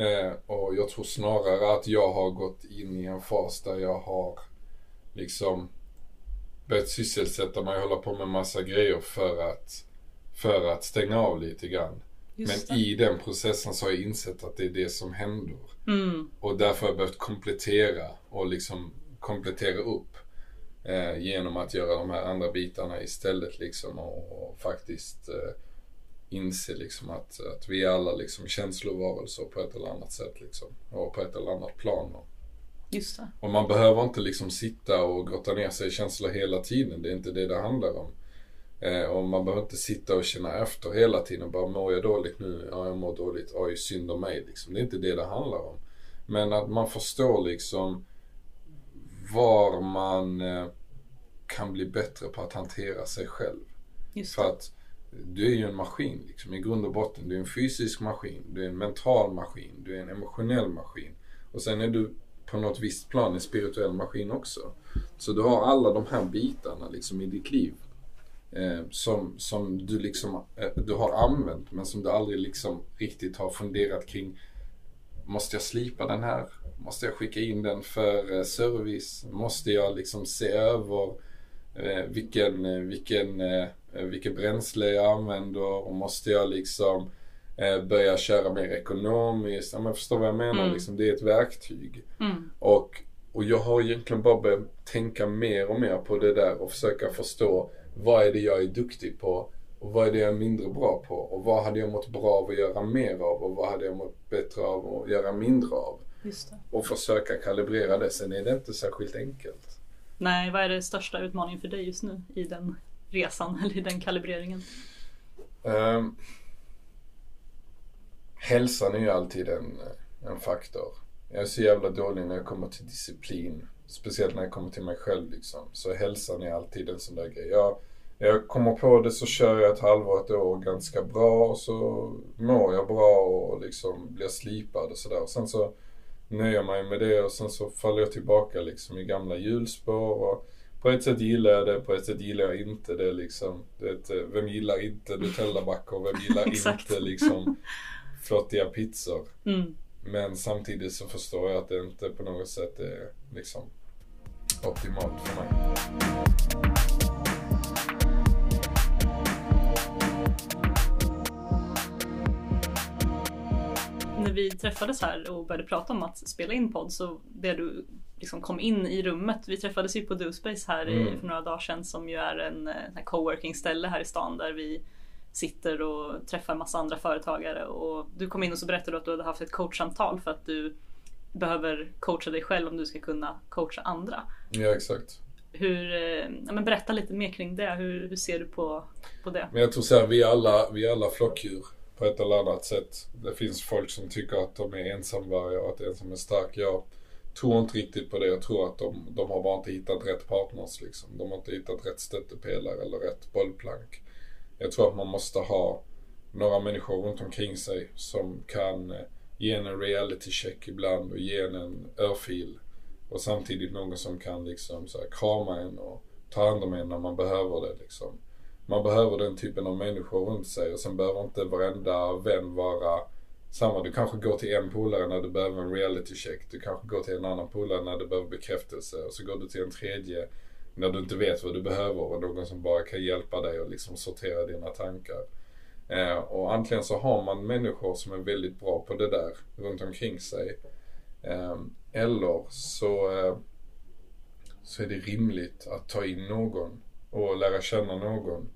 Eh, och jag tror snarare att jag har gått in i en fas där jag har liksom börjat sysselsätta mig och hålla på med massa grejer för att, för att stänga av lite grann. Just Men det. i den processen så har jag insett att det är det som händer. Mm. Och därför har jag behövt komplettera och liksom komplettera upp. Eh, genom att göra de här andra bitarna istället liksom och, och faktiskt eh, inse liksom att, att vi är alla liksom känslovarelser på ett eller annat sätt liksom. Och på ett eller annat plan. Och, Just det. Och man behöver inte liksom sitta och grotta ner sig i känslor hela tiden. Det är inte det det handlar om. Eh, och man behöver inte sitta och känna efter hela tiden och bara mår jag dåligt nu? Ja, jag mår dåligt. Oj, synd om mig liksom. Det är inte det det handlar om. Men att man förstår liksom var man eh, kan bli bättre på att hantera sig själv. Just För att du är ju en maskin liksom. I grund och botten. Du är en fysisk maskin. Du är en mental maskin. Du är en emotionell maskin. Och sen är du på något visst plan en spirituell maskin också. Så du har alla de här bitarna liksom i ditt liv. Eh, som, som du liksom eh, du har använt men som du aldrig liksom riktigt har funderat kring. Måste jag slipa den här? Måste jag skicka in den för eh, service? Måste jag liksom se över eh, vilken, eh, vilken, eh, vilket bränsle jag använder? Och måste jag liksom eh, börja köra mer ekonomiskt. Ja, men förstår vad jag menar? Mm. Liksom, det är ett verktyg. Mm. Och, och jag har egentligen bara börjat tänka mer och mer på det där och försöka förstå vad är det jag är duktig på och vad är det jag är mindre bra på och vad hade jag mått bra av att göra mer av och vad hade jag mått bättre av att göra mindre av. Och försöka kalibrera det. Sen är det inte särskilt enkelt. Nej, vad är det största utmaningen för dig just nu i den resan eller i den kalibreringen? Um, hälsan är ju alltid en, en faktor. Jag är så jävla dålig när jag kommer till disciplin. Speciellt när jag kommer till mig själv liksom. Så hälsan är alltid en sån där grej. Jag, jag kommer på det så kör jag ett halvår, ett år ganska bra och så mår jag bra och liksom blir slipad och sådär. Sen så nöjer jag mig med det och sen så faller jag tillbaka liksom i gamla hjulspår. Och på ett sätt gillar jag det, på ett sätt gillar jag inte det liksom. Det, vem gillar inte Nutellamackor? Vem gillar inte liksom flottiga pizzor. Mm. Men samtidigt så förstår jag att det inte på något sätt är liksom optimalt för mig. När vi träffades här och började prata om att spela in podd så det du liksom kom in i rummet. Vi träffades ju på DoSpace här mm. för några dagar sedan som ju är en, en coworking ställe här i stan där vi sitter och träffar massa andra företagare och du kom in och så berättade du att du hade haft ett coachsamtal för att du behöver coacha dig själv om du ska kunna coacha andra. Ja exakt. Hur, eh, ja, men berätta lite mer kring det. Hur, hur ser du på, på det? Men jag tror såhär, vi är alla, vi är alla flockdjur på ett eller annat sätt. Det finns folk som tycker att de är ensamvargar och att ensam är stark. Jag tror inte riktigt på det. Jag tror att de, de har bara inte hittat rätt partners liksom. De har inte hittat rätt stöttepelare eller rätt bollplank. Jag tror att man måste ha några människor runt omkring sig som kan eh, ge en en reality check ibland och ge en en örfil. Och samtidigt någon som kan liksom så här, krama en och ta hand om en när man behöver det liksom. Man behöver den typen av människor runt sig och sen behöver inte varenda vän vara samma. Du kanske går till en polare när du behöver en reality check. Du kanske går till en annan polare när du behöver bekräftelse. Och så går du till en tredje när du inte vet vad du behöver och någon som bara kan hjälpa dig och liksom sortera dina tankar. Eh, och antingen så har man människor som är väldigt bra på det där runt omkring sig. Eh, eller så, eh, så är det rimligt att ta in någon och lära känna någon.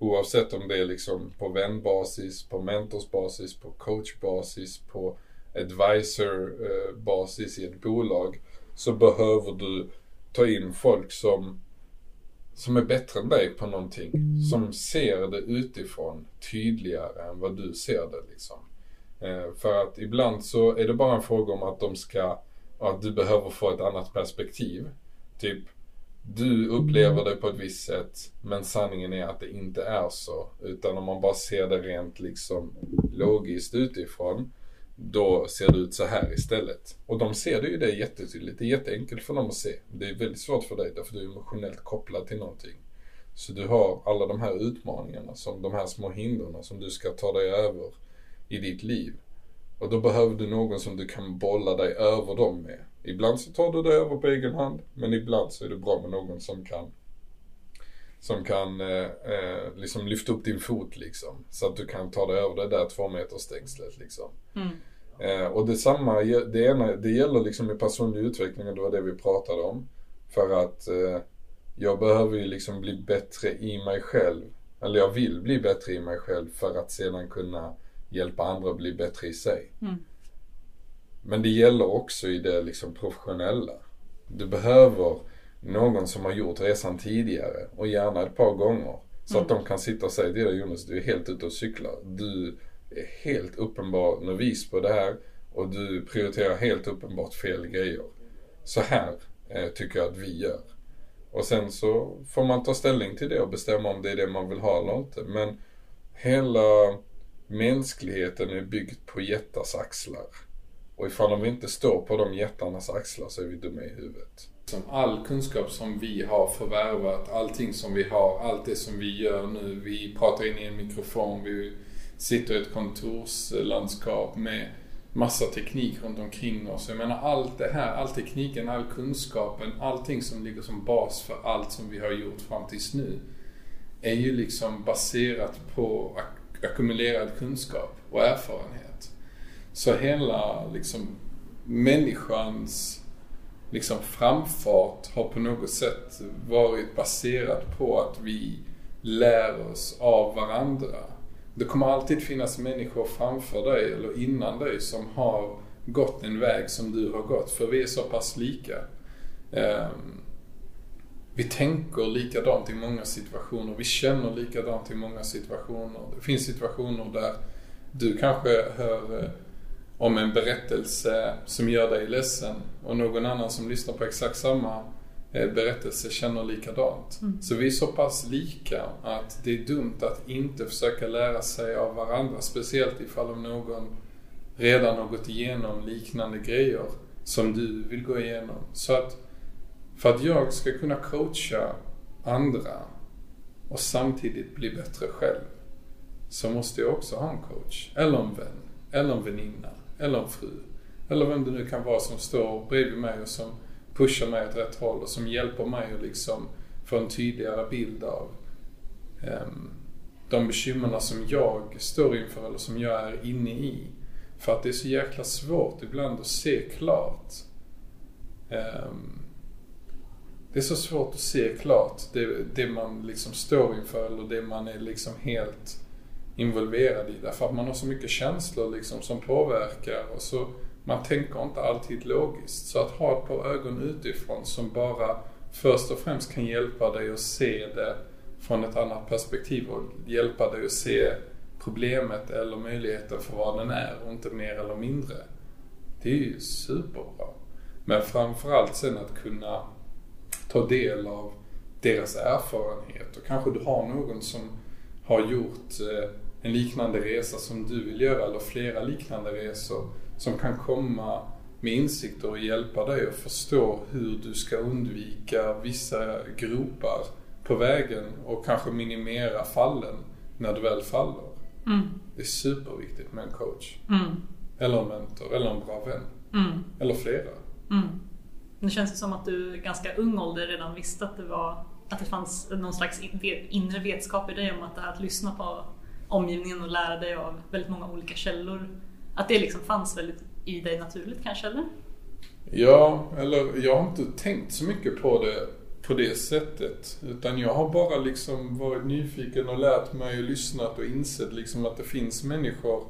Oavsett om det är liksom på vänbasis, på mentorsbasis, på coachbasis, på advisorbasis i ett bolag. Så behöver du ta in folk som som är bättre än dig på någonting. Mm. Som ser det utifrån tydligare än vad du ser det liksom. Eh, för att ibland så är det bara en fråga om att de ska, att du behöver få ett annat perspektiv. Typ, du upplever det på ett visst sätt men sanningen är att det inte är så. Utan om man bara ser det rent liksom logiskt utifrån då ser det ut så här istället. Och de ser det ju det jättetydligt. Det är jätteenkelt för dem att se. Det är väldigt svårt för dig därför du är emotionellt kopplad till någonting. Så du har alla de här utmaningarna, som de här små hindren som du ska ta dig över i ditt liv. Och då behöver du någon som du kan bolla dig över dem med. Ibland så tar du dig över på egen hand, men ibland så är det bra med någon som kan som kan eh, eh, liksom lyfta upp din fot liksom. Så att du kan ta dig över det där två meter stängslet liksom. Mm. Eh, och detsamma, det, ena, det gäller liksom i personlig utveckling och det var det vi pratade om. För att eh, jag behöver ju liksom bli bättre i mig själv. Eller jag vill bli bättre i mig själv för att sedan kunna hjälpa andra att bli bättre i sig. Mm. Men det gäller också i det liksom professionella. Du behöver någon som har gjort resan tidigare och gärna ett par gånger. Så mm. att de kan sitta och säga till dig Jonas, du är helt ute och cyklar. Du är helt uppenbar novis på det här och du prioriterar helt uppenbart fel grejer. Så här eh, tycker jag att vi gör. Och sen så får man ta ställning till det och bestämma om det är det man vill ha eller inte. Men hela mänskligheten är byggd på jättars axlar. Och ifall de inte står på de jättarnas axlar så är vi dumma i huvudet. All kunskap som vi har förvärvat, allting som vi har, allt det som vi gör nu. Vi pratar in i en mikrofon, vi sitter i ett kontorslandskap med massa teknik runt omkring oss. Jag menar allt det här, all tekniken, all kunskapen, allting som ligger som bas för allt som vi har gjort fram tills nu är ju liksom baserat på ackumulerad kunskap och erfarenhet. Så hela liksom människans liksom framfart har på något sätt varit baserat på att vi lär oss av varandra det kommer alltid finnas människor framför dig eller innan dig som har gått en väg som du har gått. För vi är så pass lika. Ehm, vi tänker likadant i många situationer. Vi känner likadant i många situationer. Det finns situationer där du kanske hör eh, om en berättelse som gör dig ledsen och någon annan som lyssnar på exakt samma Eh, berättelse känner likadant. Mm. Så vi är så pass lika att det är dumt att inte försöka lära sig av varandra. Speciellt ifall om någon redan har gått igenom liknande grejer som du vill gå igenom. Så att för att jag ska kunna coacha andra och samtidigt bli bättre själv så måste jag också ha en coach. Eller en vän. Eller en väninna. Eller en fru. Eller vem det nu kan vara som står bredvid mig och som pushar mig åt rätt håll och som hjälper mig att liksom få en tydligare bild av um, de bekymmerna som jag står inför eller som jag är inne i. För att det är så jäkla svårt ibland att se klart. Um, det är så svårt att se klart det, det man liksom står inför eller det man är liksom helt involverad i. Därför att man har så mycket känslor liksom som påverkar och så man tänker inte alltid logiskt. Så att ha ett par ögon utifrån som bara först och främst kan hjälpa dig att se det från ett annat perspektiv och hjälpa dig att se problemet eller möjligheten för vad den är och inte mer eller mindre. Det är ju superbra. Men framförallt sen att kunna ta del av deras erfarenhet och kanske du har någon som har gjort eh, en liknande resa som du vill göra eller flera liknande resor som kan komma med insikter och hjälpa dig att förstå hur du ska undvika vissa gropar på vägen och kanske minimera fallen när du väl faller. Mm. Det är superviktigt med en coach. Mm. Eller en mentor, eller en bra vän. Mm. Eller flera. Mm. Det känns som att du ganska ung ålder redan visste att det, var, att det fanns någon slags inre vetskap i dig om att det här att lyssna på omgivningen och lära dig av väldigt många olika källor. Att det liksom fanns väldigt i dig naturligt kanske, eller? Ja, eller jag har inte tänkt så mycket på det på det sättet. Utan jag har bara liksom varit nyfiken och lärt mig och lyssnat och insett liksom att det finns människor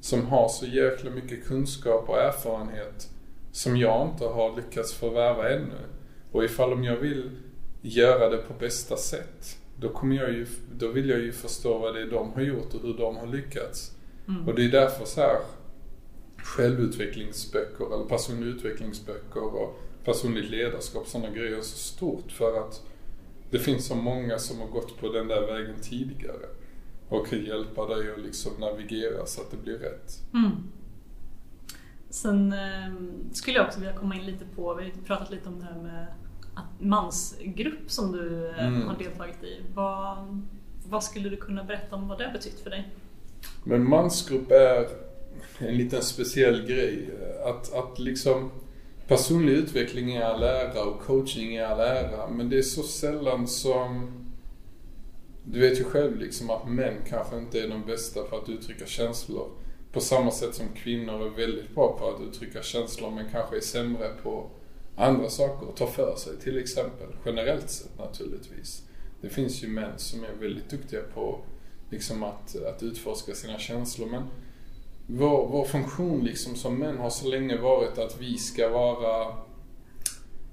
som har så jäkla mycket kunskap och erfarenhet som jag inte har lyckats förvärva ännu. Och ifall om jag vill göra det på bästa sätt, då, kommer jag ju, då vill jag ju förstå vad det är de har gjort och hur de har lyckats. Mm. Och det är därför så här självutvecklingsböcker eller personlig utvecklingsböcker och personligt ledarskap, sådana grejer är så stort för att det finns så många som har gått på den där vägen tidigare och kan hjälpa dig att liksom navigera så att det blir rätt. Mm. Sen eh, skulle jag också vilja komma in lite på, vi har pratat lite om det här med mansgrupp som du eh, mm. har deltagit i. Vad, vad skulle du kunna berätta om vad det har betytt för dig? Men mansgrupp är en liten speciell grej. Att, att liksom personlig utveckling är all ära och coaching är all ära. Men det är så sällan som du vet ju själv liksom att män kanske inte är de bästa på att uttrycka känslor. På samma sätt som kvinnor är väldigt bra på att uttrycka känslor men kanske är sämre på andra saker och ta för sig till exempel. Generellt sett naturligtvis. Det finns ju män som är väldigt duktiga på liksom att, att utforska sina känslor men vår, vår funktion liksom som män har så länge varit att vi ska vara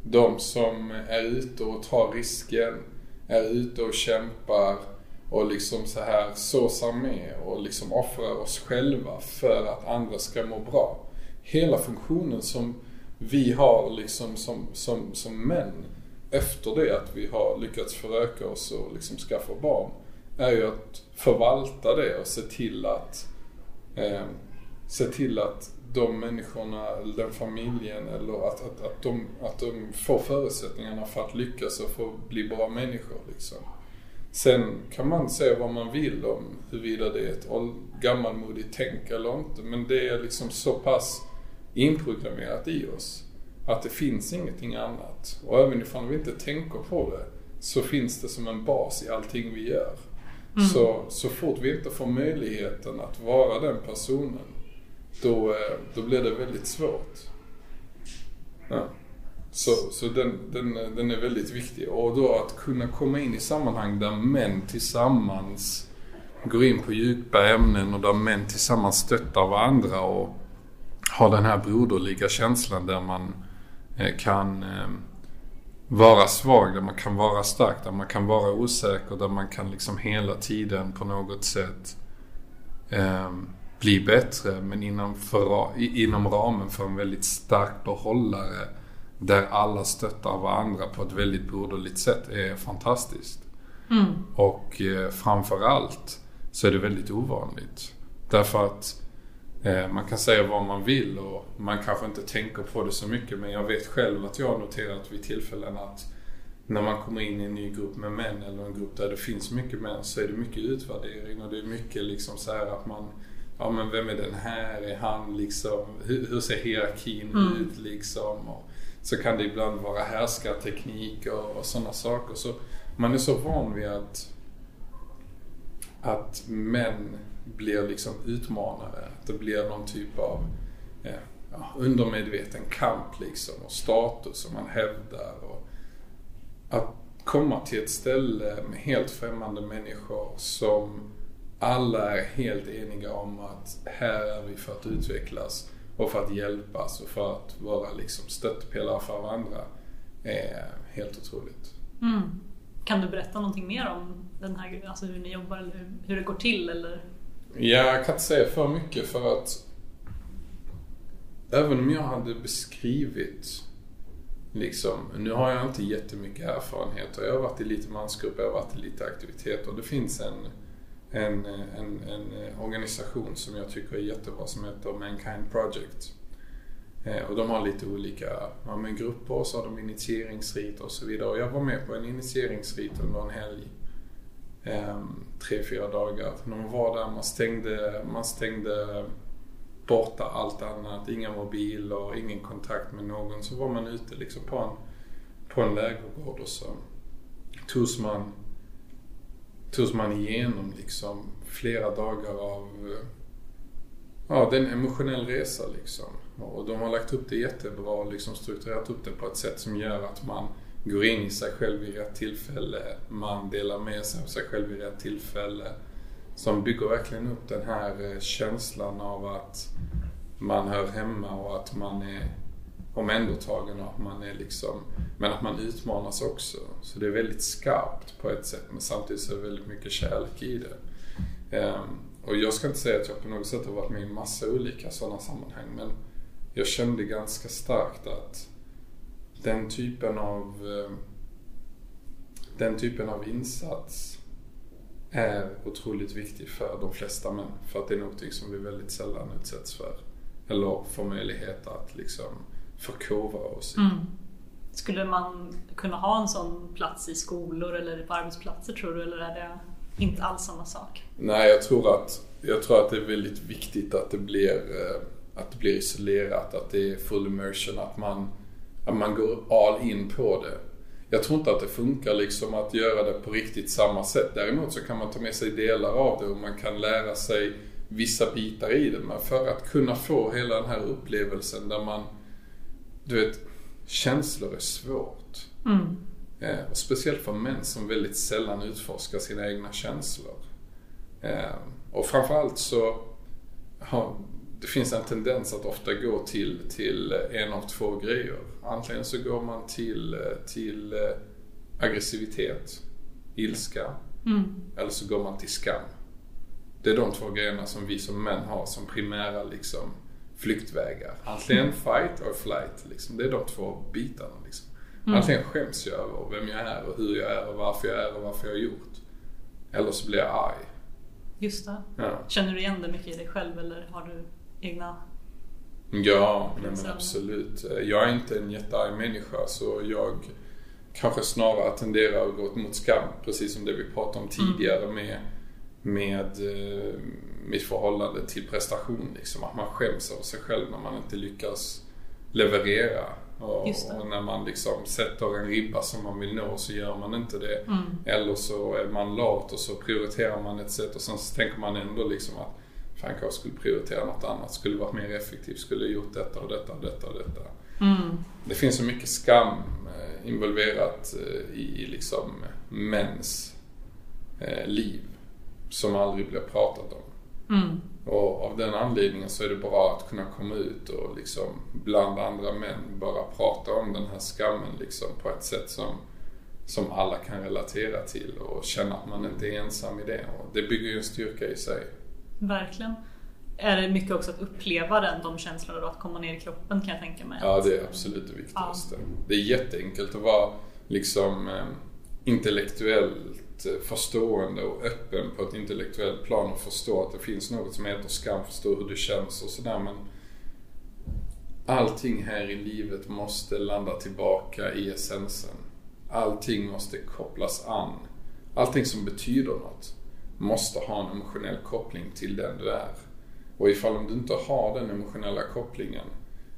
de som är ute och tar risken, är ute och kämpar och liksom så här såsar med och liksom offrar oss själva för att andra ska må bra. Hela funktionen som vi har liksom som, som, som män efter det att vi har lyckats föröka oss och liksom skaffa barn är ju att förvalta det och se till att eh, se till att de människorna, den familjen eller att, att, att, de, att de får förutsättningarna för att lyckas och få bli bra människor. Liksom. Sen kan man säga vad man vill om huruvida det är ett gammalmodigt tänk eller inte. Men det är liksom så pass inprogrammerat i oss att det finns ingenting annat. Och även ifall vi inte tänker på det så finns det som en bas i allting vi gör. Mm. Så, så fort vi inte får möjligheten att vara den personen då, eh, då blir det väldigt svårt. Ja. Så, så den, den, den är väldigt viktig. Och då att kunna komma in i sammanhang där män tillsammans går in på djupa ämnen och där män tillsammans stöttar varandra och har den här broderliga känslan där man eh, kan eh, vara svag, där man kan vara stark, där man kan vara osäker, där man kan liksom hela tiden på något sätt bli bättre men inom, för, inom ramen för en väldigt stark behållare där alla stöttar varandra på ett väldigt broderligt sätt är fantastiskt. Mm. Och eh, framförallt så är det väldigt ovanligt. Därför att eh, man kan säga vad man vill och man kanske inte tänker på det så mycket men jag vet själv att jag har noterat vid tillfällen att när man kommer in i en ny grupp med män eller en grupp där det finns mycket män så är det mycket utvärdering och det är mycket liksom så här att man ja men vem är den här? Är han liksom, hur, hur ser hierarkin Mm. ut liksom? Och så kan det ibland vara härskartekniker och sådana saker. Så man är så van vid att, att män blir liksom utmanare. Att det blir någon typ av eh, ja, undermedveten kamp liksom och status som man hävdar. Och att komma till ett ställe med helt främmande människor som alla är helt eniga om att här är vi för att utvecklas och för att hjälpas och för att vara liksom stöttepelare för varandra är helt otroligt. Mm. Kan du berätta någonting mer om den här, alltså hur ni jobbar eller hur, hur det går till? Eller? Ja, jag kan inte säga för mycket för att även om jag hade beskrivit liksom, nu har jag inte jättemycket erfarenhet och jag har varit i lite mansgrupper, jag har varit i lite aktiviteter och det finns en, en, en, en organisation som jag tycker är jättebra som heter Mankind Project. Eh, och de har lite olika ja, grupper och så har de initieringsrit och så vidare. Och jag var med på en initieringsrit under en helg. Ehm, tre, fyra dagar. När man var där, man stängde, man stängde borta allt annat. Inga mobiler, ingen kontakt med någon. Så var man ute liksom på en, på en lägergård och så togs man, togs man igenom liksom flera dagar av Ja, det är en emotionell resa liksom. Och de har lagt upp det jättebra, liksom strukturerat upp det på ett sätt som gör att man går in i sig själv vid rätt tillfälle. Man delar med sig av sig själv vid rätt tillfälle. Som bygger verkligen upp den här eh, känslan av att man hör hemma och att man är omhändertagen och att man är liksom, men att man utmanas också. Så det är väldigt skarpt på ett sätt men samtidigt så är det väldigt mycket kärlek i det. Ehm, och jag ska inte säga att jag på något sätt har varit med i massa olika sådana sammanhang men jag kände ganska starkt att den typen av eh, den typen av insats är otroligt viktig för de flesta män. För att det är någonting som vi väldigt sällan utsätts för. Eller får möjlighet att liksom förkovra oss i. Mm. Skulle man kunna ha en sån plats i skolor eller på arbetsplatser tror du? Eller är det inte alls samma sak? Nej, jag tror att, jag tror att det är väldigt viktigt att det blir, eh, att det blir isolerat, att det är full immersion, att man, att man går all in på det. Jag tror inte att det funkar liksom att göra det på riktigt samma sätt. Däremot så kan man ta med sig delar av det och man kan lära sig vissa bitar i det. Men för att kunna få hela den här upplevelsen där man, du vet, känslor är svårt. Mm. Eh, och speciellt för män som väldigt sällan utforskar sina egna känslor. Eh, och framförallt så har, det finns en tendens att ofta gå till, till en av två grejer. Antingen så går man till, till eh, aggressivitet, ilska, Mm. eller så går man till skam. Det är de två grejerna som vi som män har som primära liksom, flyktvägar. Antingen fight or flight. Liksom. Det är de två bitarna. Liksom. Mm. Antingen skäms jag över vem jag är och hur jag är och varför jag är och varför jag har gjort. Eller så blir jag arg. Just det. Ja, Känner du igen det mycket i dig själv eller har du egna? ja nej, men absolut. Jag är inte en jättearg människa så jag kanske snarare tenderar att gå mot skam. Precis som det vi pratade om tidigare med, med eh, mitt förhållande till prestation. Liksom. Att man skäms över sig själv när man inte lyckas leverera. Och, och när man liksom sätter en ribba som man vill nå så gör man inte det. Mm. Eller så är man lat och så prioriterar man ett sätt och sen så tänker man ändå liksom att fan jag kanske skulle prioritera något annat. Skulle varit mer effektiv, skulle gjort detta och detta och detta och detta. Mm. Det finns så mycket skam eh, involverat eh, i liksom mäns eh, liv som aldrig blir pratat om. Mm. Och av den anledningen så är det bra att kunna komma ut och liksom bland andra män bara prata om den här skammen liksom på ett sätt som, som alla kan relatera till och känna att man inte är ensam i det. Och det bygger ju en styrka i sig. Verkligen. Är det mycket också att uppleva den, de känslorna och att komma ner i kroppen kan jag tänka mig? Ja, det är absolut det viktigaste. Det är jätteenkelt att vara liksom eh, intellektuellt eh, förstående och öppen på ett intellektuellt plan och förstå att det finns något som heter skam, förstå hur det känns och sådär men allting här i livet måste landa tillbaka i essensen. Allting måste kopplas an. Allting som betyder något måste ha en emotionell koppling till den du är. Och ifall om du inte har den emotionella kopplingen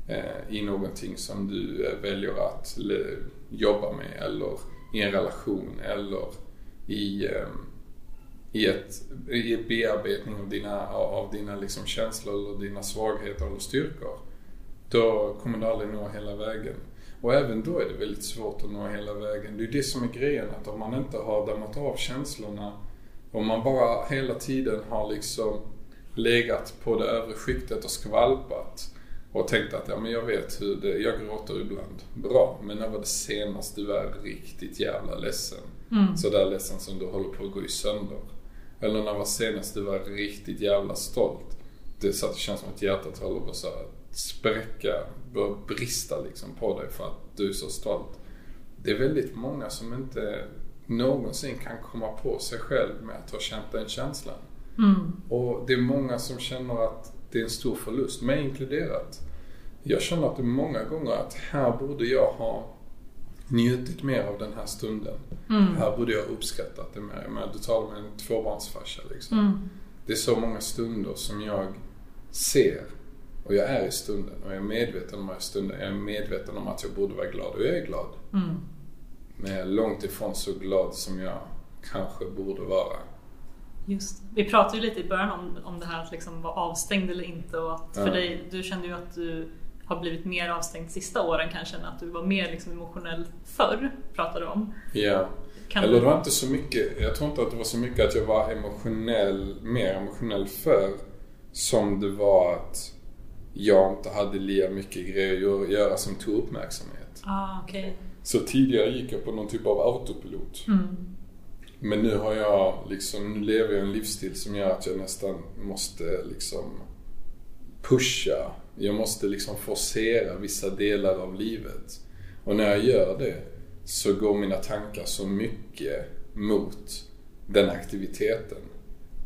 eh, i någonting som du eh, väljer att eh, jobba med eller i en relation eller i, eh, i, ett, i ett bearbetning av dina, av dina liksom känslor eller dina svagheter eller styrkor. Då kommer du aldrig nå hela vägen. Och även då är det väldigt svårt att nå hela vägen. Det är det som är grejen, att om man inte har dammat av känslorna, om man bara hela tiden har liksom legat på det övre skiktet och skvalpat och tänkt att ja, men jag vet hur det jag gråter ibland. Bra, men när var det senast du var riktigt jävla ledsen? Mm. Sådär ledsen som du håller på att gå i sönder. Eller när var senast du var riktigt jävla stolt? Det så att det känns som att hjärtat håller på att spräcka, börja brista liksom på dig för att du är så stolt. Det är väldigt många som inte någonsin kan komma på sig själv med att ha känt den känslan. Mm. Och det är många som känner att det är en stor förlust, mig inkluderat. Jag känner att det många gånger att här borde jag ha njutit mer av den här stunden. Mm. Här borde jag uppskattat det mer. Men du talar med en tvåbarnsfarsa liksom. Mm. Det är så många stunder som jag ser och jag är i stunden och jag är medveten om att jag är i stunden. Jag är medveten om att jag borde vara glad och jag är glad. Mm. Men jag är långt ifrån så glad som jag kanske borde vara. Just Vi pratade ju lite i början om, om det här att liksom vara avstängd eller inte och att för ja. dig, du kände ju att du har blivit mer avstängd sista åren kanske än att du var mer liksom emotionell förr, pratade du om. Ja. Kan eller det var inte så mycket, jag tror inte att det var så mycket att jag var emotionell, mer emotionell förr som det var att jag inte hade lika mycket grejer att göra som tog uppmärksamhet. Ah, okay. Så tidigare gick jag på någon typ av autopilot. Mm. Men nu har jag liksom, nu lever jag en livsstil som gör att jag nästan måste liksom pusha. Jag måste liksom forcera vissa delar av livet. Och när jag gör det så går mina tankar så mycket mot den aktiviteten.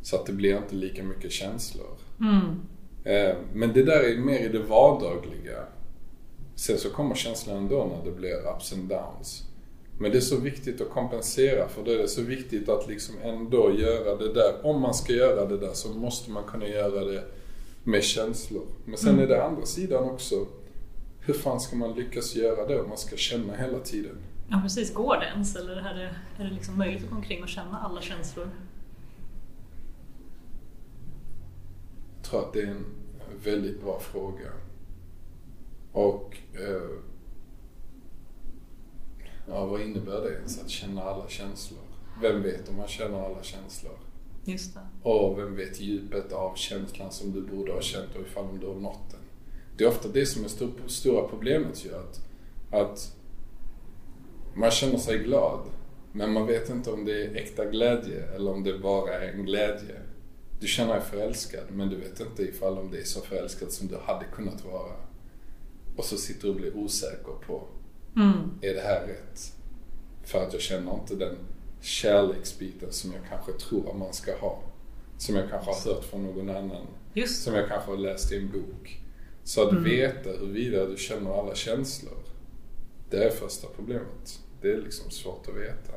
Så att det blir inte lika mycket känslor. Mm. Eh, men det där är mer i det vardagliga. Sen så kommer känslan ändå när det blir ups and downs. Men det är så viktigt att kompensera för det. är så viktigt att liksom ändå göra det där. Om man ska göra det där så måste man kunna göra det med känslor. Men sen mm. är det andra sidan också. Hur fan ska man lyckas göra det om man ska känna hela tiden? Ja precis, går det ens? Eller är det, är det liksom möjligt att gå omkring och känna alla känslor? Jag tror att det är en väldigt bra fråga. Och eh, ja, vad innebär det ens att känna alla känslor? Vem vet om man känner alla känslor? Just det. Och vem vet djupet av känslan som du borde ha känt och ifall du har nått den? Det är ofta det som är stor, stora problemet ju att, att man känner sig glad men man vet inte om det är äkta glädje eller om det bara är en glädje. Du känner dig förälskad men du vet inte ifall om det är så förälskad som du hade kunnat vara. Och så sitter du och blir osäker på, mm. är det här rätt? För att jag känner inte den kärleksbiten som jag kanske tror att man ska ha. Som jag kanske har hört från någon annan. Just. Som jag kanske har läst i en bok. Så att mm. veta huruvida du känner alla känslor, det är första problemet. Det är liksom svårt att veta.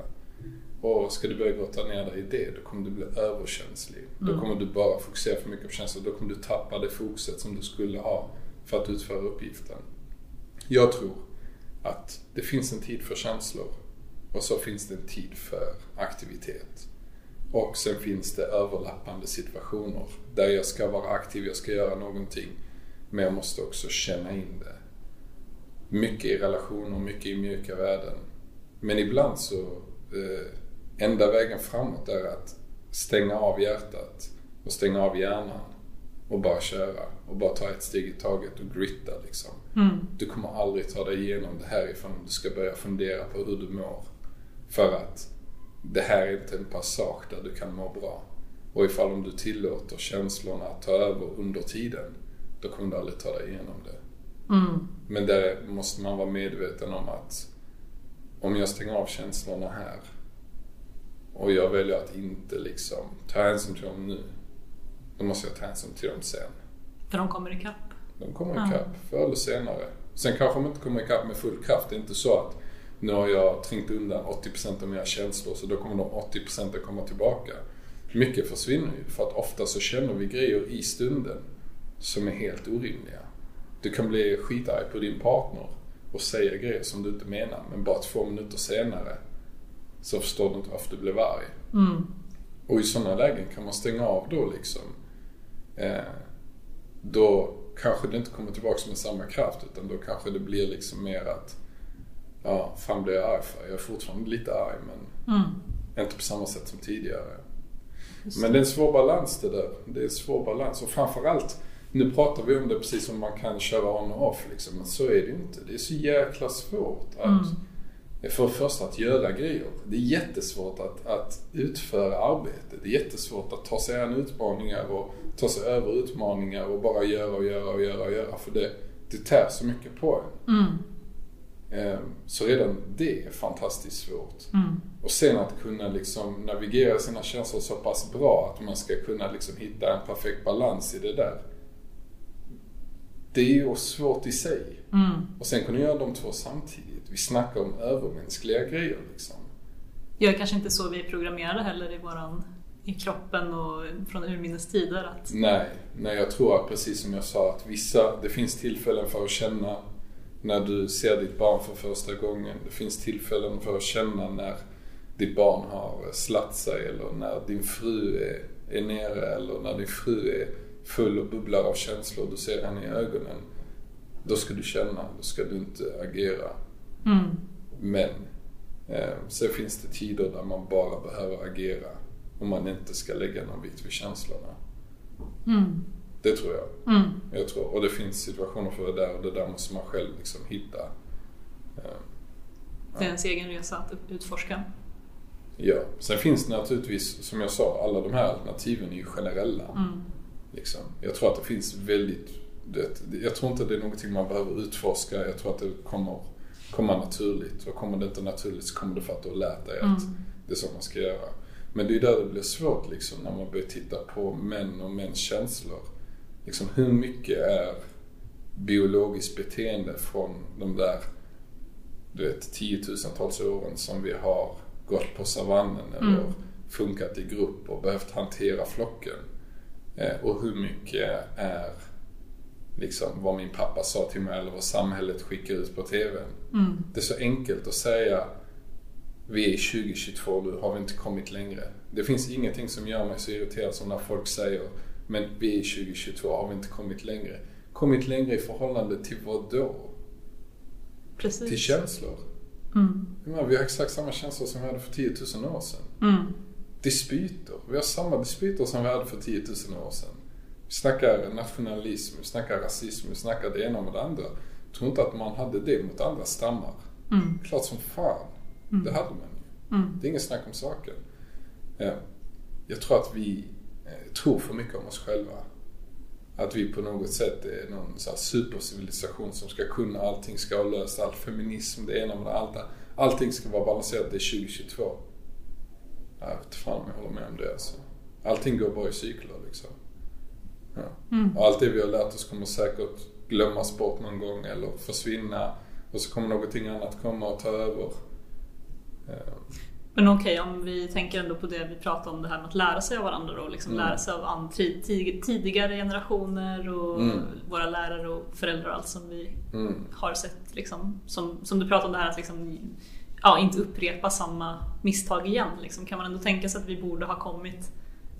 Och ska du börja grotta ner dig i det, då kommer du bli överkänslig. Mm. Då kommer du bara fokusera för mycket på känslor. Då kommer du tappa det fokuset som du skulle ha för att utföra uppgiften. Jag tror att det finns en tid för känslor och så finns det en tid för aktivitet. Och sen finns det överlappande situationer där jag ska vara aktiv, jag ska göra någonting. Men jag måste också känna in det. Mycket i relationer, mycket i mjuka värden. Men ibland så eh, enda vägen framåt är att stänga av hjärtat och stänga av hjärnan och bara köra och bara ta ett steg i taget och gritta liksom. Mm. Du kommer aldrig ta dig igenom det här ifall du ska börja fundera på hur du mår. För att det här är inte en passage där du kan må bra. Och ifall om du tillåter känslorna att ta över under tiden, då kommer du aldrig ta dig igenom det. Mm. Men där måste man vara medveten om att om jag stänger av känslorna här och jag väljer att inte liksom ta hänsyn till dem nu. Då måste jag ta hänsyn till dem sen. För de kommer ikapp? De kommer ikapp, ja. förr eller senare. Sen kanske de inte kommer ikapp med full kraft. Det är inte så att nu har jag trängt undan 80% av mina känslor så då kommer de 80% att komma tillbaka. Mycket försvinner ju för att ofta så känner vi grejer i stunden som är helt orimliga. Du kan bli skitarg på din partner och säga grejer som du inte menar men bara två minuter senare så förstår du inte varför du blev arg. Mm. Och i sådana lägen kan man stänga av då liksom. Eh, då kanske det inte kommer tillbaka med samma kraft utan då kanske det blir liksom mer att ja, fan blir jag arg för? Jag är fortfarande lite arg men Mm. inte på samma sätt som tidigare. Just Men det är en svår balans det där. Det är en svår balans och framförallt nu pratar vi om det precis som man kan köra on och off liksom. Men så är det ju inte. Det är så jäkla svårt att Mm. För det första att göra grejer. Det är jättesvårt att, att utföra arbete. Det är jättesvårt att ta sig an utmaningar och ta sig över utmaningar och bara göra och göra och göra och göra. För det, det tär så mycket på en. Mm. Eh, Så redan det är fantastiskt svårt. Mm. Och sen att kunna liksom navigera sina känslor så pass bra att man ska kunna liksom hitta en perfekt balans i det där. Det är ju svårt i sig. Mm. Och sen kunna göra de två samtidigt. Vi snackar om övermänskliga grejer liksom. Jag är kanske inte så vi är programmerade heller i våran i kroppen och från urminnes tider att Nej, nej jag tror att precis som jag sa att vissa, det finns tillfällen för att känna när du ser ditt barn för första gången. Det finns tillfällen för att känna när ditt barn har slatt sig eller när din fru är, är nere eller när din fru är full och bubblar av känslor. Du ser henne i ögonen. Då ska du känna, då ska du inte agera. Mm. Men eh, sen finns det tider där man bara behöver agera och man inte ska lägga någon vikt vid känslorna. Mm. Det tror jag. Mm. jag tror, och det finns situationer för det där och det där måste man själv liksom hitta. Eh, Det är ens egen resa att utforska. Ja, sen finns det naturligtvis, som jag sa, alla de här alternativen är ju generella. Mm. Liksom. Jag tror att det finns väldigt, det, jag tror inte det är någonting man behöver utforska. Jag tror att det kommer komma naturligt. Och kommer det inte naturligt så kommer det för att du har lärt dig att Mm. det är så man ska göra. Men det är där det blir svårt liksom när man börjar titta på män och mäns känslor. Liksom hur mycket är biologiskt beteende från de där du vet, tiotusentals åren som vi har gått på savannen eller Mm. funkat i grupp och behövt hantera flocken. Eh, och hur mycket är liksom vad min pappa sa till mig eller vad samhället skickar ut på TVn. Mm. Det är så enkelt att säga vi är 2022 nu, har vi inte kommit längre? Det finns ingenting som gör mig så irriterad som när folk säger men vi är 2022, har vi inte kommit längre? Kommit längre i förhållande till vad då? Precis. Till känslor. Mm. Menar, vi har exakt samma känslor som vi hade för 10 000 år sedan. Mm. Dispyter. Vi har samma dispyter som vi hade för 10 000 år sedan. Vi snackar nationalism, vi snackar rasism, vi snackar det ena med det andra. Jag tror inte att man hade det mot andra stammar. Mm. Klart som fan. Mm. Det hade man ju. Mm. Det är ingen snack om saken. Eh, Jag tror att vi eh, tror för mycket om oss själva. Att vi på något sätt är någon så supercivilisation som ska kunna allting, ska ha löst allt. Feminism, det ena med det andra. Allting ska vara balanserat, det är 2022. Jag vet fan om jag håller med om det alltså. Allting går bara i cykler liksom. Ja. Mm. Och allt det vi har lärt oss kommer säkert glömmas bort någon gång eller försvinna. Och så kommer någonting annat komma och ta över. Men okej, om vi tänker ändå på det vi pratade om, det här med att lära sig av varandra och liksom Mm. lära sig av tidigare generationer och Mm. våra lärare och föräldrar och allt som vi Mm. har sett. Liksom, som, som du pratade om det här att liksom, ja, inte upprepa samma misstag igen. Liksom. Kan man ändå tänka sig att vi borde ha kommit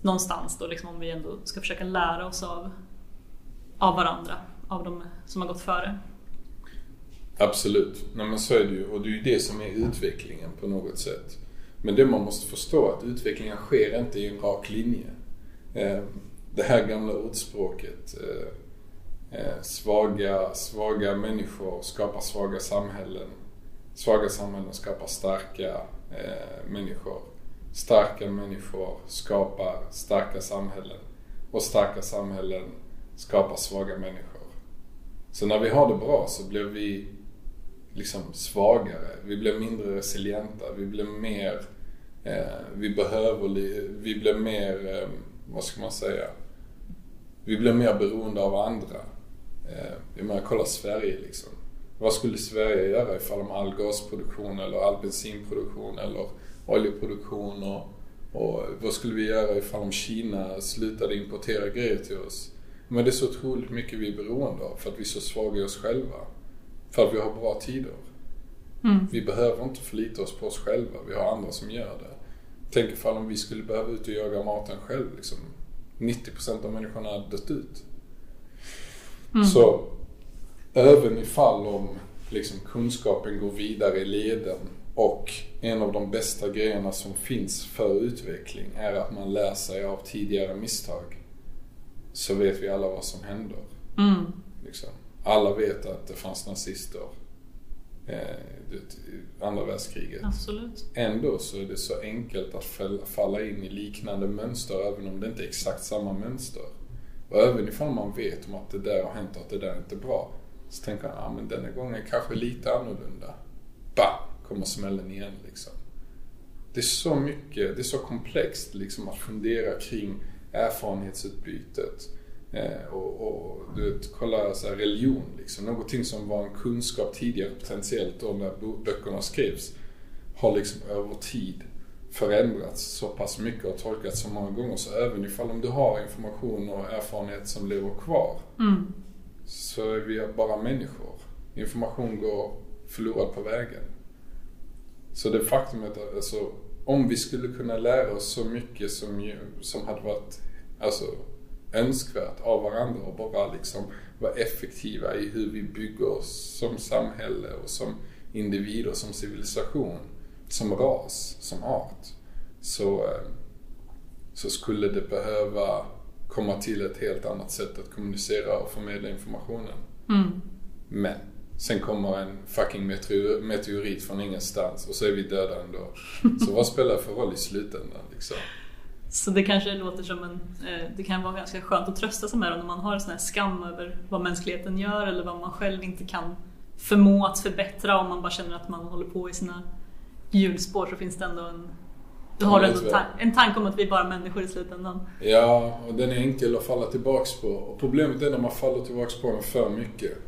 någonstans då, liksom, om vi ändå ska försöka lära oss av, av varandra, av de som har gått före. Absolut. Nej men så är det ju. Och det är ju det som är utvecklingen på något sätt. Men det man måste förstå är att utvecklingen sker inte i en rak linje. Eh, det här gamla ordspråket. Eh, eh, svaga, svaga människor skapar svaga samhällen. Svaga samhällen skapar starka människor. Starka människor skapar starka samhällen. Och starka samhällen skapar svaga människor. Så när vi har det bra så blir vi liksom svagare. Vi blir mindre resilienta. Vi blir mer, eh, vi behöver, vi blir mer, eh, vad ska man säga? Vi blir mer beroende av andra. Eh, jag menar, kolla Sverige liksom. Vad skulle Sverige göra ifall om all gasproduktion eller all bensinproduktion eller oljeproduktion och, och vad skulle vi göra ifall om Kina slutade importera grejer till oss? Men det är så otroligt mycket vi är beroende av för att vi är så svaga i oss själva. För att vi har bra tider. Mm. Vi behöver inte förlita oss på oss själva, vi har andra som gör det. Tänk ifall om vi skulle behöva ut och jaga maten själv. Liksom. 90% av människorna hade dött ut. Mm. Så även ifall om liksom, kunskapen går vidare i leden och en av de bästa grejerna som finns för utveckling är att man lär sig av tidigare misstag. Så vet vi alla vad som händer. Mm. Liksom. Alla vet att det fanns nazister. Eh, andra världskriget. Absolut. Ändå så är det så enkelt att falla in i liknande mönster även om det inte är exakt samma mönster. Och även ifall man vet om att det där har hänt och att det där inte är bra. Så tänker man, ja men denna gången är kanske lite annorlunda. Bam! Kommer smällen igen liksom. Det är så mycket, det är så komplext liksom att fundera kring erfarenhetsutbytet. Eh, och, och du vet, kolla så här, religion liksom. Någonting som var en kunskap tidigare potentiellt då när böckerna skrevs. Har liksom över tid förändrats så pass mycket och tolkats så många gånger. Så även ifall om du har information och erfarenhet som lever kvar. Mm. Så är vi bara människor. Information går förlorad på vägen. Så det faktumet att alltså, om vi skulle kunna lära oss så mycket som, som hade varit alltså, önskvärt av varandra och bara liksom vara effektiva i hur vi bygger oss som samhälle och som individer, som civilisation, som ras, som art. Så, eh, så skulle det behöva komma till ett helt annat sätt att kommunicera och förmedla informationen. Mm. Men sen kommer en fucking meteor, meteorit från ingenstans och så är vi döda ändå. Så vad spelar det för roll i slutändan liksom? Så det kanske låter som en... Eh, det kan vara ganska skönt att trösta sig med det när man har en sån här skam över vad mänskligheten gör eller vad man själv inte kan förmå att förbättra om man bara känner att man håller på i sina hjulspår så finns det ändå en... Du har Ja, ändå ta- en tanke om att vi är bara människor i slutändan. Ja, och den är enkel att falla tillbaks på. Och problemet är när man faller tillbaks på den för mycket.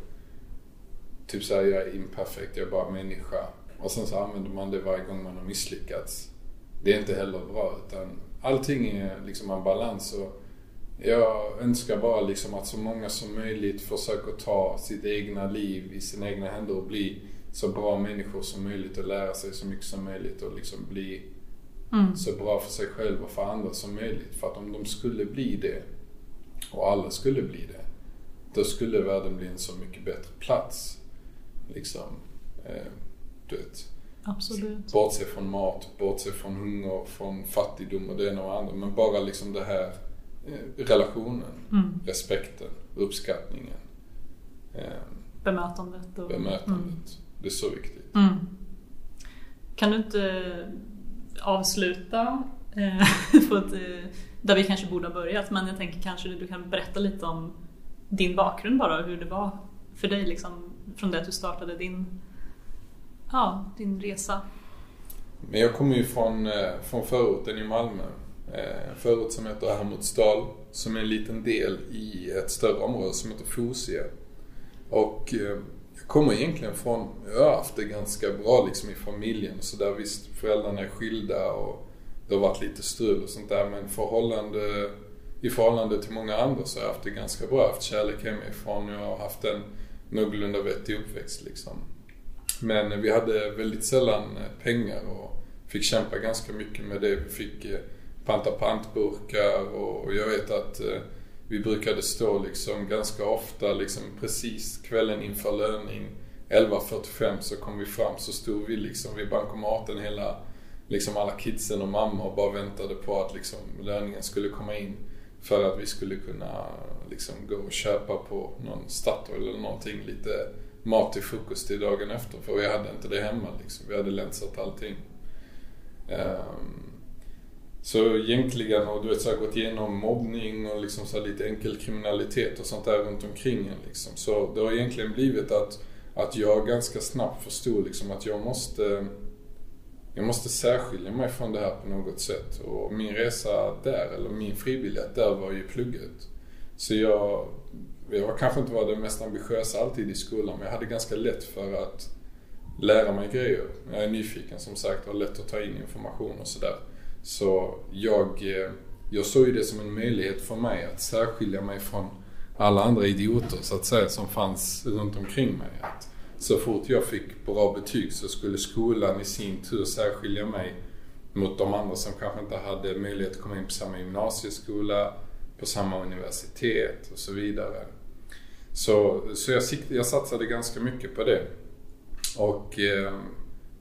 Typ såhär, jag är imperfekt, jag är bara människa. Och sen så använder man det varje gång man har misslyckats. Det är inte heller bra, utan allting är liksom en balans. Och jag önskar bara liksom att så många som möjligt försöker ta sitt egna liv i sina egna händer och bli så bra människor som möjligt och lära sig så mycket som möjligt och liksom bli Mm. så bra för sig själv och för andra som möjligt. För att om de skulle bli det, och alla skulle bli det, då skulle världen bli en så mycket bättre plats. Liksom, eh, du vet, Absolut. bortse från mat, bortse från hunger, från fattigdom och det ena och det andra. Men bara liksom det här eh, relationen, Mm. respekten, uppskattningen, eh, Bemötandet och... bemötandet. Det är så viktigt. Mm. Kan du inte avsluta eh, på ett, eh, där vi kanske borde ha börjat men jag tänker kanske du kan berätta lite om din bakgrund bara, hur det var för dig liksom, från det att du startade din, ja, din resa. Men jag kommer ju från, eh, från förorten i Malmö. En förort som heter Hermodsdal. Som är en liten del i ett större område som heter Fosie. Och eh, jag kommer egentligen från, jag har haft det ganska bra liksom i familjen. Så där visst, föräldrarna är skilda och det har varit lite strul och sånt där. Men förhållande, i förhållande till många andra så har jag haft det ganska bra. Jag har haft kärlek hemifrån och jag har haft en någorlunda vettig uppväxt liksom. Men vi hade väldigt sällan eh, pengar och fick kämpa ganska mycket med det. Vi fick eh, panta pantburkar och jag vet att eh, vi brukade stå liksom ganska ofta liksom precis kvällen inför löning 11.45 så kom vi fram så stod vi liksom vid bankomaten hela liksom alla kidsen och mamma och bara väntade på att liksom löningen skulle komma in för att vi skulle kunna liksom gå och köpa på någon Statoil eller någonting lite mat till frukost till dagen efter för vi hade inte det hemma liksom. Vi hade länsat allting. Um, så egentligen, och du vet så här, gått igenom mobbning och liksom så lite enkel kriminalitet och sånt där runt omkring en liksom. Så det har egentligen blivit att, att jag ganska snabbt förstod liksom att jag måste jag måste särskilja mig från det här på något sätt. Och min resa där, eller min fribiljett där var ju plugget. Så jag, jag var kanske inte var den mest ambitiösa alltid i skolan, men jag hade ganska lätt för att lära mig grejer. Jag är nyfiken som sagt och har lätt att ta in information och sådär. Så jag, eh, jag såg ju det som en möjlighet för mig att särskilja mig från alla andra idioter så att säga som fanns runt omkring mig. Att så fort jag fick bra betyg så skulle skolan i sin tur särskilja mig mot de andra som kanske inte hade möjlighet att komma in på samma gymnasieskola, på samma universitet och så vidare. Så, så jag, jag satsade ganska mycket på det. Och eh,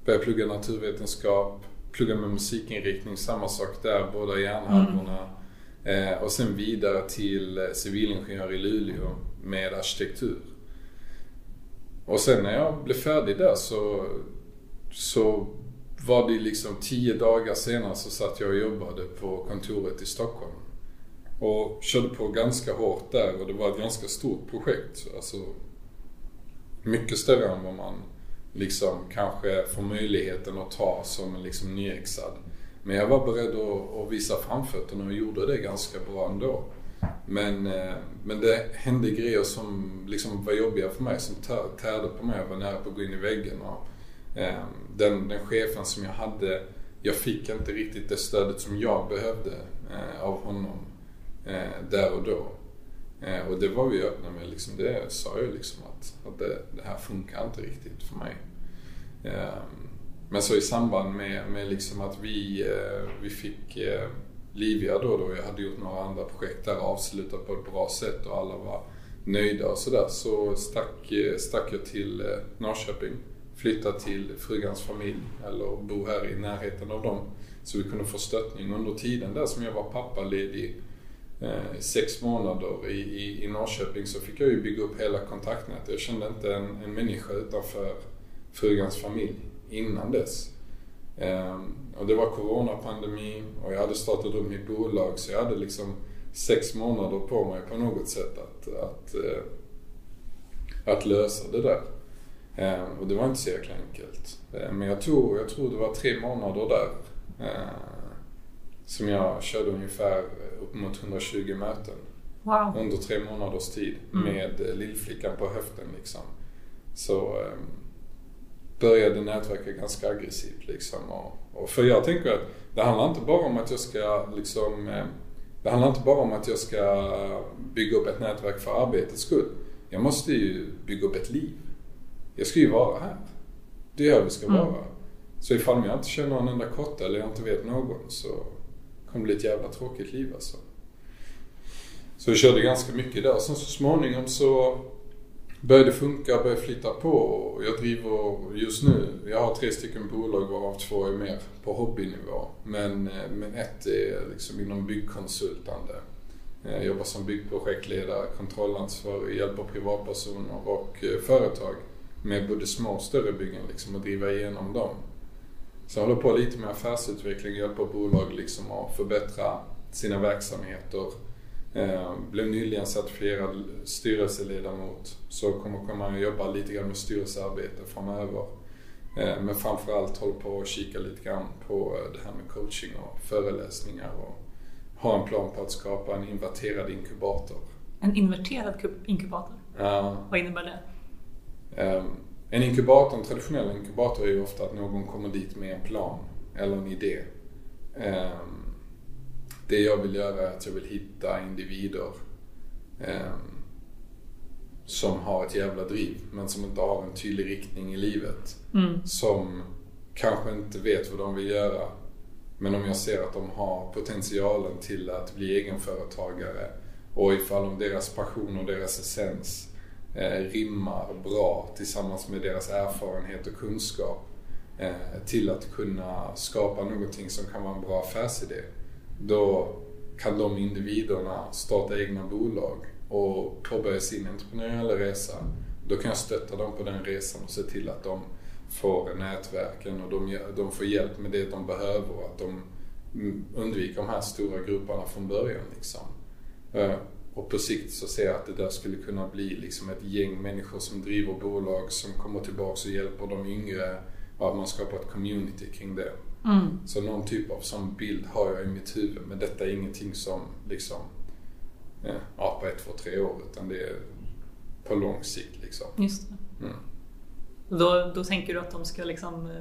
började plugga naturvetenskap, plugga med musikinriktning, samma sak där, båda hjärnhalvorna. Mm. Eh, och sen vidare till eh, civilingenjör i Luleå med arkitektur. Och sen när jag blev färdig där så, så var det liksom tio dagar senare så satt jag och jobbade på kontoret i Stockholm. Och körde på ganska hårt där och det var ett ganska stort projekt. Alltså mycket större än vad man liksom kanske får möjligheten att ta som liksom nyexad. Men jag var beredd att, att visa framfötterna och gjorde det ganska bra ändå. Men, eh, men det hände grejer som liksom var jobbiga för mig, som tärde på mig. Jag var nära på att gå in i väggen. Och, eh, den, den chefen som jag hade, jag fick inte riktigt det stödet som jag behövde eh, av honom eh, där och då. Eh, och det var vi öppna med. Liksom, det sa jag liksom att, att det, det här funkar inte riktigt för mig. Men så i samband med, med liksom att vi, vi fick Livia då, då jag hade gjort några andra projekt där avslutat på ett bra sätt och alla var nöjda och sådär så stack, eh, stack jag till eh, Norrköping. Flyttade till frugans familj eller bo här i närheten av dem. Så vi kunde få stöttning under tiden där som jag var pappaledig eh, sex månader i, i, i Norrköping så fick jag ju bygga upp hela kontaktnätet. Jag kände inte en, en människa utanför frugans familj innan dess. Um, och det var coronapandemi och jag hade startat upp mitt bolag så jag hade liksom sex månader på mig på något sätt att, att, uh, att lösa det där. Um, och det var inte så jäkla enkelt. Um, men jag tror, jag tror det var tre månader där uh, som jag körde ungefär upp mot 120 möten. Wow. Under tre månaders tid mm. med lillflickan på höften liksom. Så började nätverka ganska aggressivt liksom. Och, och, för jag tänker att det handlar inte bara om att jag ska liksom eh, det handlar inte bara om att jag ska bygga upp ett nätverk för arbetets skull. Jag måste ju bygga upp ett liv. Jag ska ju vara här. Det är här vi ska mm. vara. Så ifall jag inte känner en enda kotte eller jag inte vet någon så kommer det bli ett jävla tråkigt liv alltså. Så vi körde ganska mycket där. Sen så småningom så började funka, började flytta på. Jag driver just nu, jag har tre stycken bolag varav två är mer på hobbynivå. Men, eh, men ett är liksom inom byggkonsultande. Jag jobbar som byggprojektledare, kontrollansvarig, hjälper privatpersoner och eh, företag med både små och större byggen liksom och driva igenom dem. Så jag håller på lite med affärsutveckling, hjälper bolag liksom att förbättra sina verksamheter blev nyligen certifierad styrelseledamot så kommer komma jobba lite grann med styrelsearbete framöver. Eh, men framförallt håller på att kika lite grann på eh, det här med coaching och föreläsningar och ha en plan på att skapa en inverterad inkubator. En inverterad inkubator? Ja. Vad innebär det? En inkubator, en traditionell inkubator är ju ofta att någon kommer dit med en plan eller en idé det jag vill göra är att jag vill hitta individer eh, som har ett jävla driv men som inte har en tydlig riktning i livet. Mm. Som kanske inte vet vad de vill göra. Men om jag ser att de har potentialen till att bli egenföretagare och ifall om deras passion och deras essens eh, rimmar bra tillsammans med deras erfarenhet och kunskap eh, till att kunna skapa någonting som kan vara en bra affärsidé då kan de individerna starta egna bolag och påbörja sin entreprenöriella resa. Då kan jag stötta dem på den resan och se till att de får nätverken och de, de får hjälp med det de behöver och att de undviker de här stora grupperna från början. Liksom. Eh, och på sikt så ser jag att det där skulle kunna bli liksom ett gäng människor som driver bolag som kommer tillbaka och hjälper de yngre och att man skapar ett community kring det. Mm. Så någon typ av sån bild har jag i mitt huvud. Men detta är ingenting som liksom, ja, på ett, två, tre år. Utan det är på lång sikt liksom. Just det. Mm. Då, då tänker du att de ska liksom eh,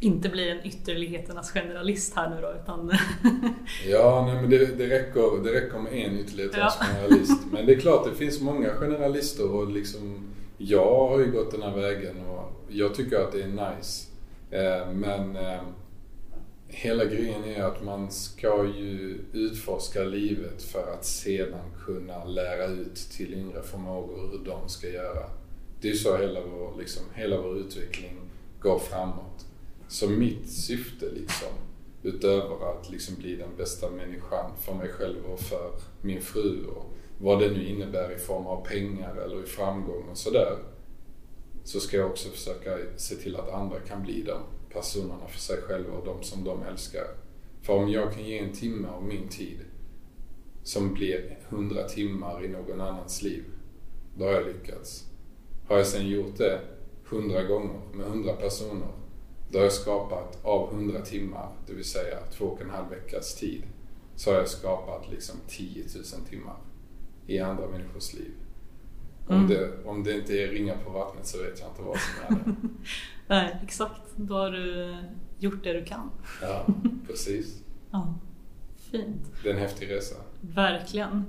inte bli en ytterligheternas generalist här nu då utan... ja, nej, men det, det, räcker, det räcker med en ytterligheternas ja. generalist. Men det är klart, det finns många generalister och liksom jag har ju gått den här vägen och jag tycker att det är nice. Eh, men eh, hela grejen är att man ska ju utforska livet för att sedan kunna lära ut till yngre förmågor hur de ska göra. Det är så hela vår, liksom, hela vår utveckling går framåt. Så mitt syfte liksom, utöver att liksom bli den bästa människan för mig själv och för min fru och vad det nu innebär i form av pengar eller i framgång och sådär. Så ska jag också försöka se till att andra kan bli dem personerna för sig själva och de som de älskar. För om jag kan ge en timme av min tid som blir hundra timmar i någon annans liv, då har jag lyckats. Har jag sen gjort det hundra gånger med hundra personer, då har jag skapat av hundra timmar, det vill säga två och en halv veckas tid, så har jag skapat liksom 10 000 timmar i andra människors liv. Mm. Om, det, om det inte är ringar på vattnet så vet jag inte vad som är det. Nej, exakt. Då har du gjort det du kan. Ja, precis. ja, fint. Det är en häftig resa. Verkligen.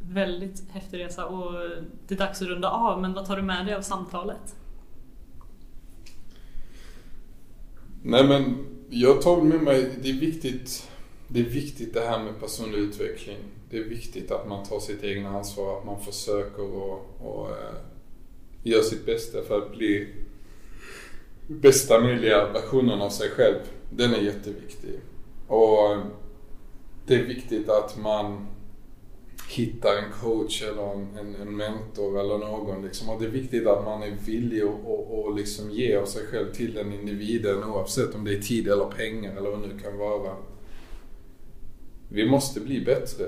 Väldigt häftig resa och det är dags att runda av men vad tar du med dig av samtalet? Nej men jag tar med mig, det är viktigt det är viktigt det här med personlig utveckling. Det är viktigt att man tar sitt egna ansvar, att man försöker och, och eh, gör sitt bästa för att bli bästa möjliga versionen av sig själv. Den är jätteviktig. Och eh, det är viktigt att man hittar en coach eller en, en, mentor eller någon. Liksom. Och det är viktigt att man är villig att liksom ge av sig själv till den individen oavsett om det är tid eller pengar eller vad det nu kan vara vi måste bli bättre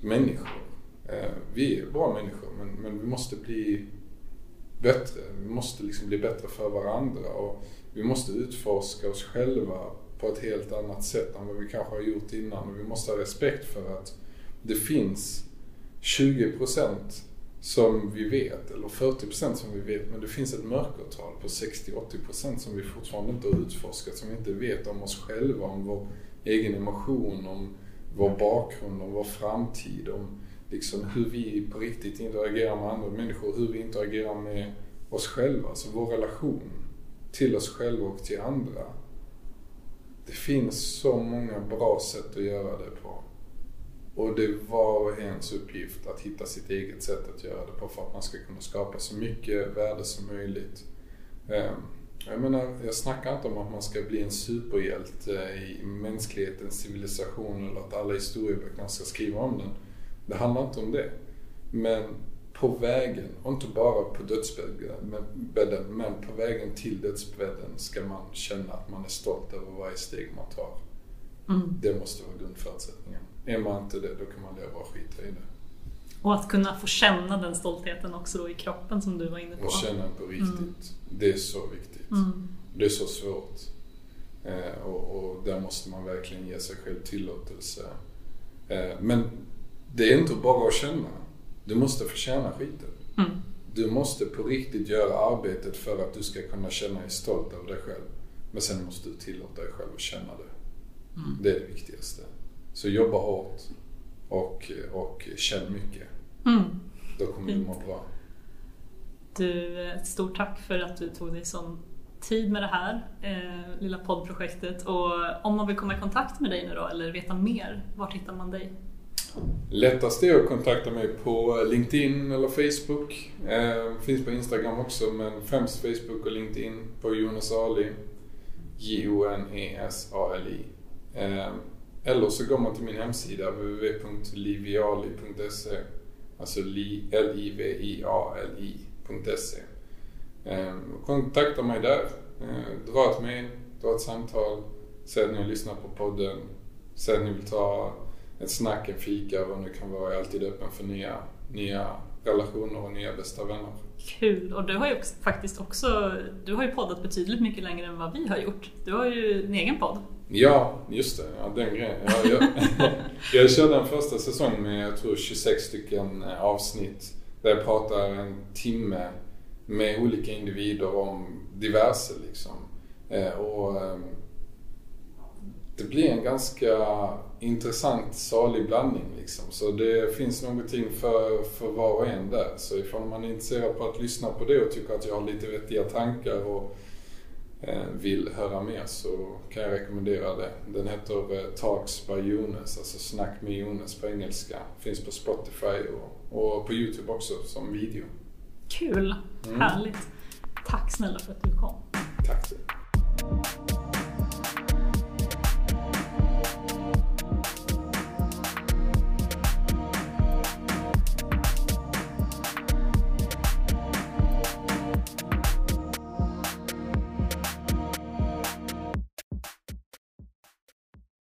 människor. Eh, vi är bra människor men, men vi måste bli bättre. Vi måste liksom bli bättre för varandra och vi måste utforska oss själva på ett helt annat sätt än vad vi kanske har gjort innan. Och vi måste ha respekt för att det finns 20% som vi vet, eller 40% som vi vet, men det finns ett mörkertal på 60-80% som vi fortfarande inte har utforskat, som vi inte vet om oss själva, om vår egen emotion, om vår bakgrund, om vår framtid, om liksom hur vi på riktigt interagerar med andra människor, hur vi interagerar med oss själva, alltså vår relation till oss själva och till andra. Det finns så många bra sätt att göra det på. Och det är var och ens uppgift att hitta sitt eget sätt att göra det på för att man ska kunna skapa så mycket värde som möjligt. Ehm, jag menar, jag snackar inte om att man ska bli en superhjälte i mänsklighetens civilisation eller att alla historieböckerna ska skriva om den. Det handlar inte om det. Men på vägen, och inte bara på dödsbädden, men på vägen till dödsbädden ska man känna att man är stolt över varje steg man tar. Mm. Det måste vara grundförutsättningen. Är man inte det, då kan man leva och skita i det. Och att kunna få känna den stoltheten också då i kroppen som du var inne på. Och känna på riktigt. Mm. Det är så viktigt. Mm. Det är så svårt. Eh, och, och, där måste man verkligen ge sig själv tillåtelse. Eh, men det är inte bara att känna. Du måste förtjäna skiten. Mm. Du måste på riktigt göra arbetet för att du ska kunna känna dig stolt över dig själv. Men sen måste du tillåta dig själv att känna det. Mm. Det är det viktigaste. Så jobba hårt och, och känn mycket. Mm. Då kommer Fint. du må bra. Du, ett stort tack för att du tog dig sån tid med det här eh, lilla poddprojektet. Och om man vill komma i kontakt med dig nu då, eller veta mer, vart hittar man dig? Lättast är att kontakta mig på LinkedIn eller Facebook. Eh, finns på Instagram också, men främst Facebook och LinkedIn på Jonas Ali. J-O-N-E-S-A-L-I. Eh, eller så går man till min hemsida www.liviali.se Alltså L-I-V-I-A-L-I.se Kontakta mig där. Ehm, dra ett mejl, dra ett samtal. Säg att ni har lyssnat på podden. Säg att ni vill ta ett snack, en fika, vad det kan vara. Jag är alltid öppen för nya, nya relationer och nya bästa vänner. Kul! Och du har ju också, faktiskt också, du har ju poddat betydligt mycket längre än vad vi har gjort. Du har ju en egen podd. Ja, just det. Ja, den grejen. Ja, jag, jag körde en första säsong med, jag tror 26 stycken eh, avsnitt. Där jag pratar en timme med olika individer om diverse liksom. Eh, och ehm, det blir en ganska intressant, salig blandning liksom. Så det finns någonting för, för var och en där. Så ifall man är intresserad på att lyssna på det och tycker att jag har lite vettiga tankar och eh, vill höra mer så kan jag rekommendera det. Den heter eh, Talks by Jonas, alltså Snack med Jonas på engelska. Finns på Spotify och, och på Youtube också som video. Kul! Mm. Härligt! Tack snälla för att du kom. Tack så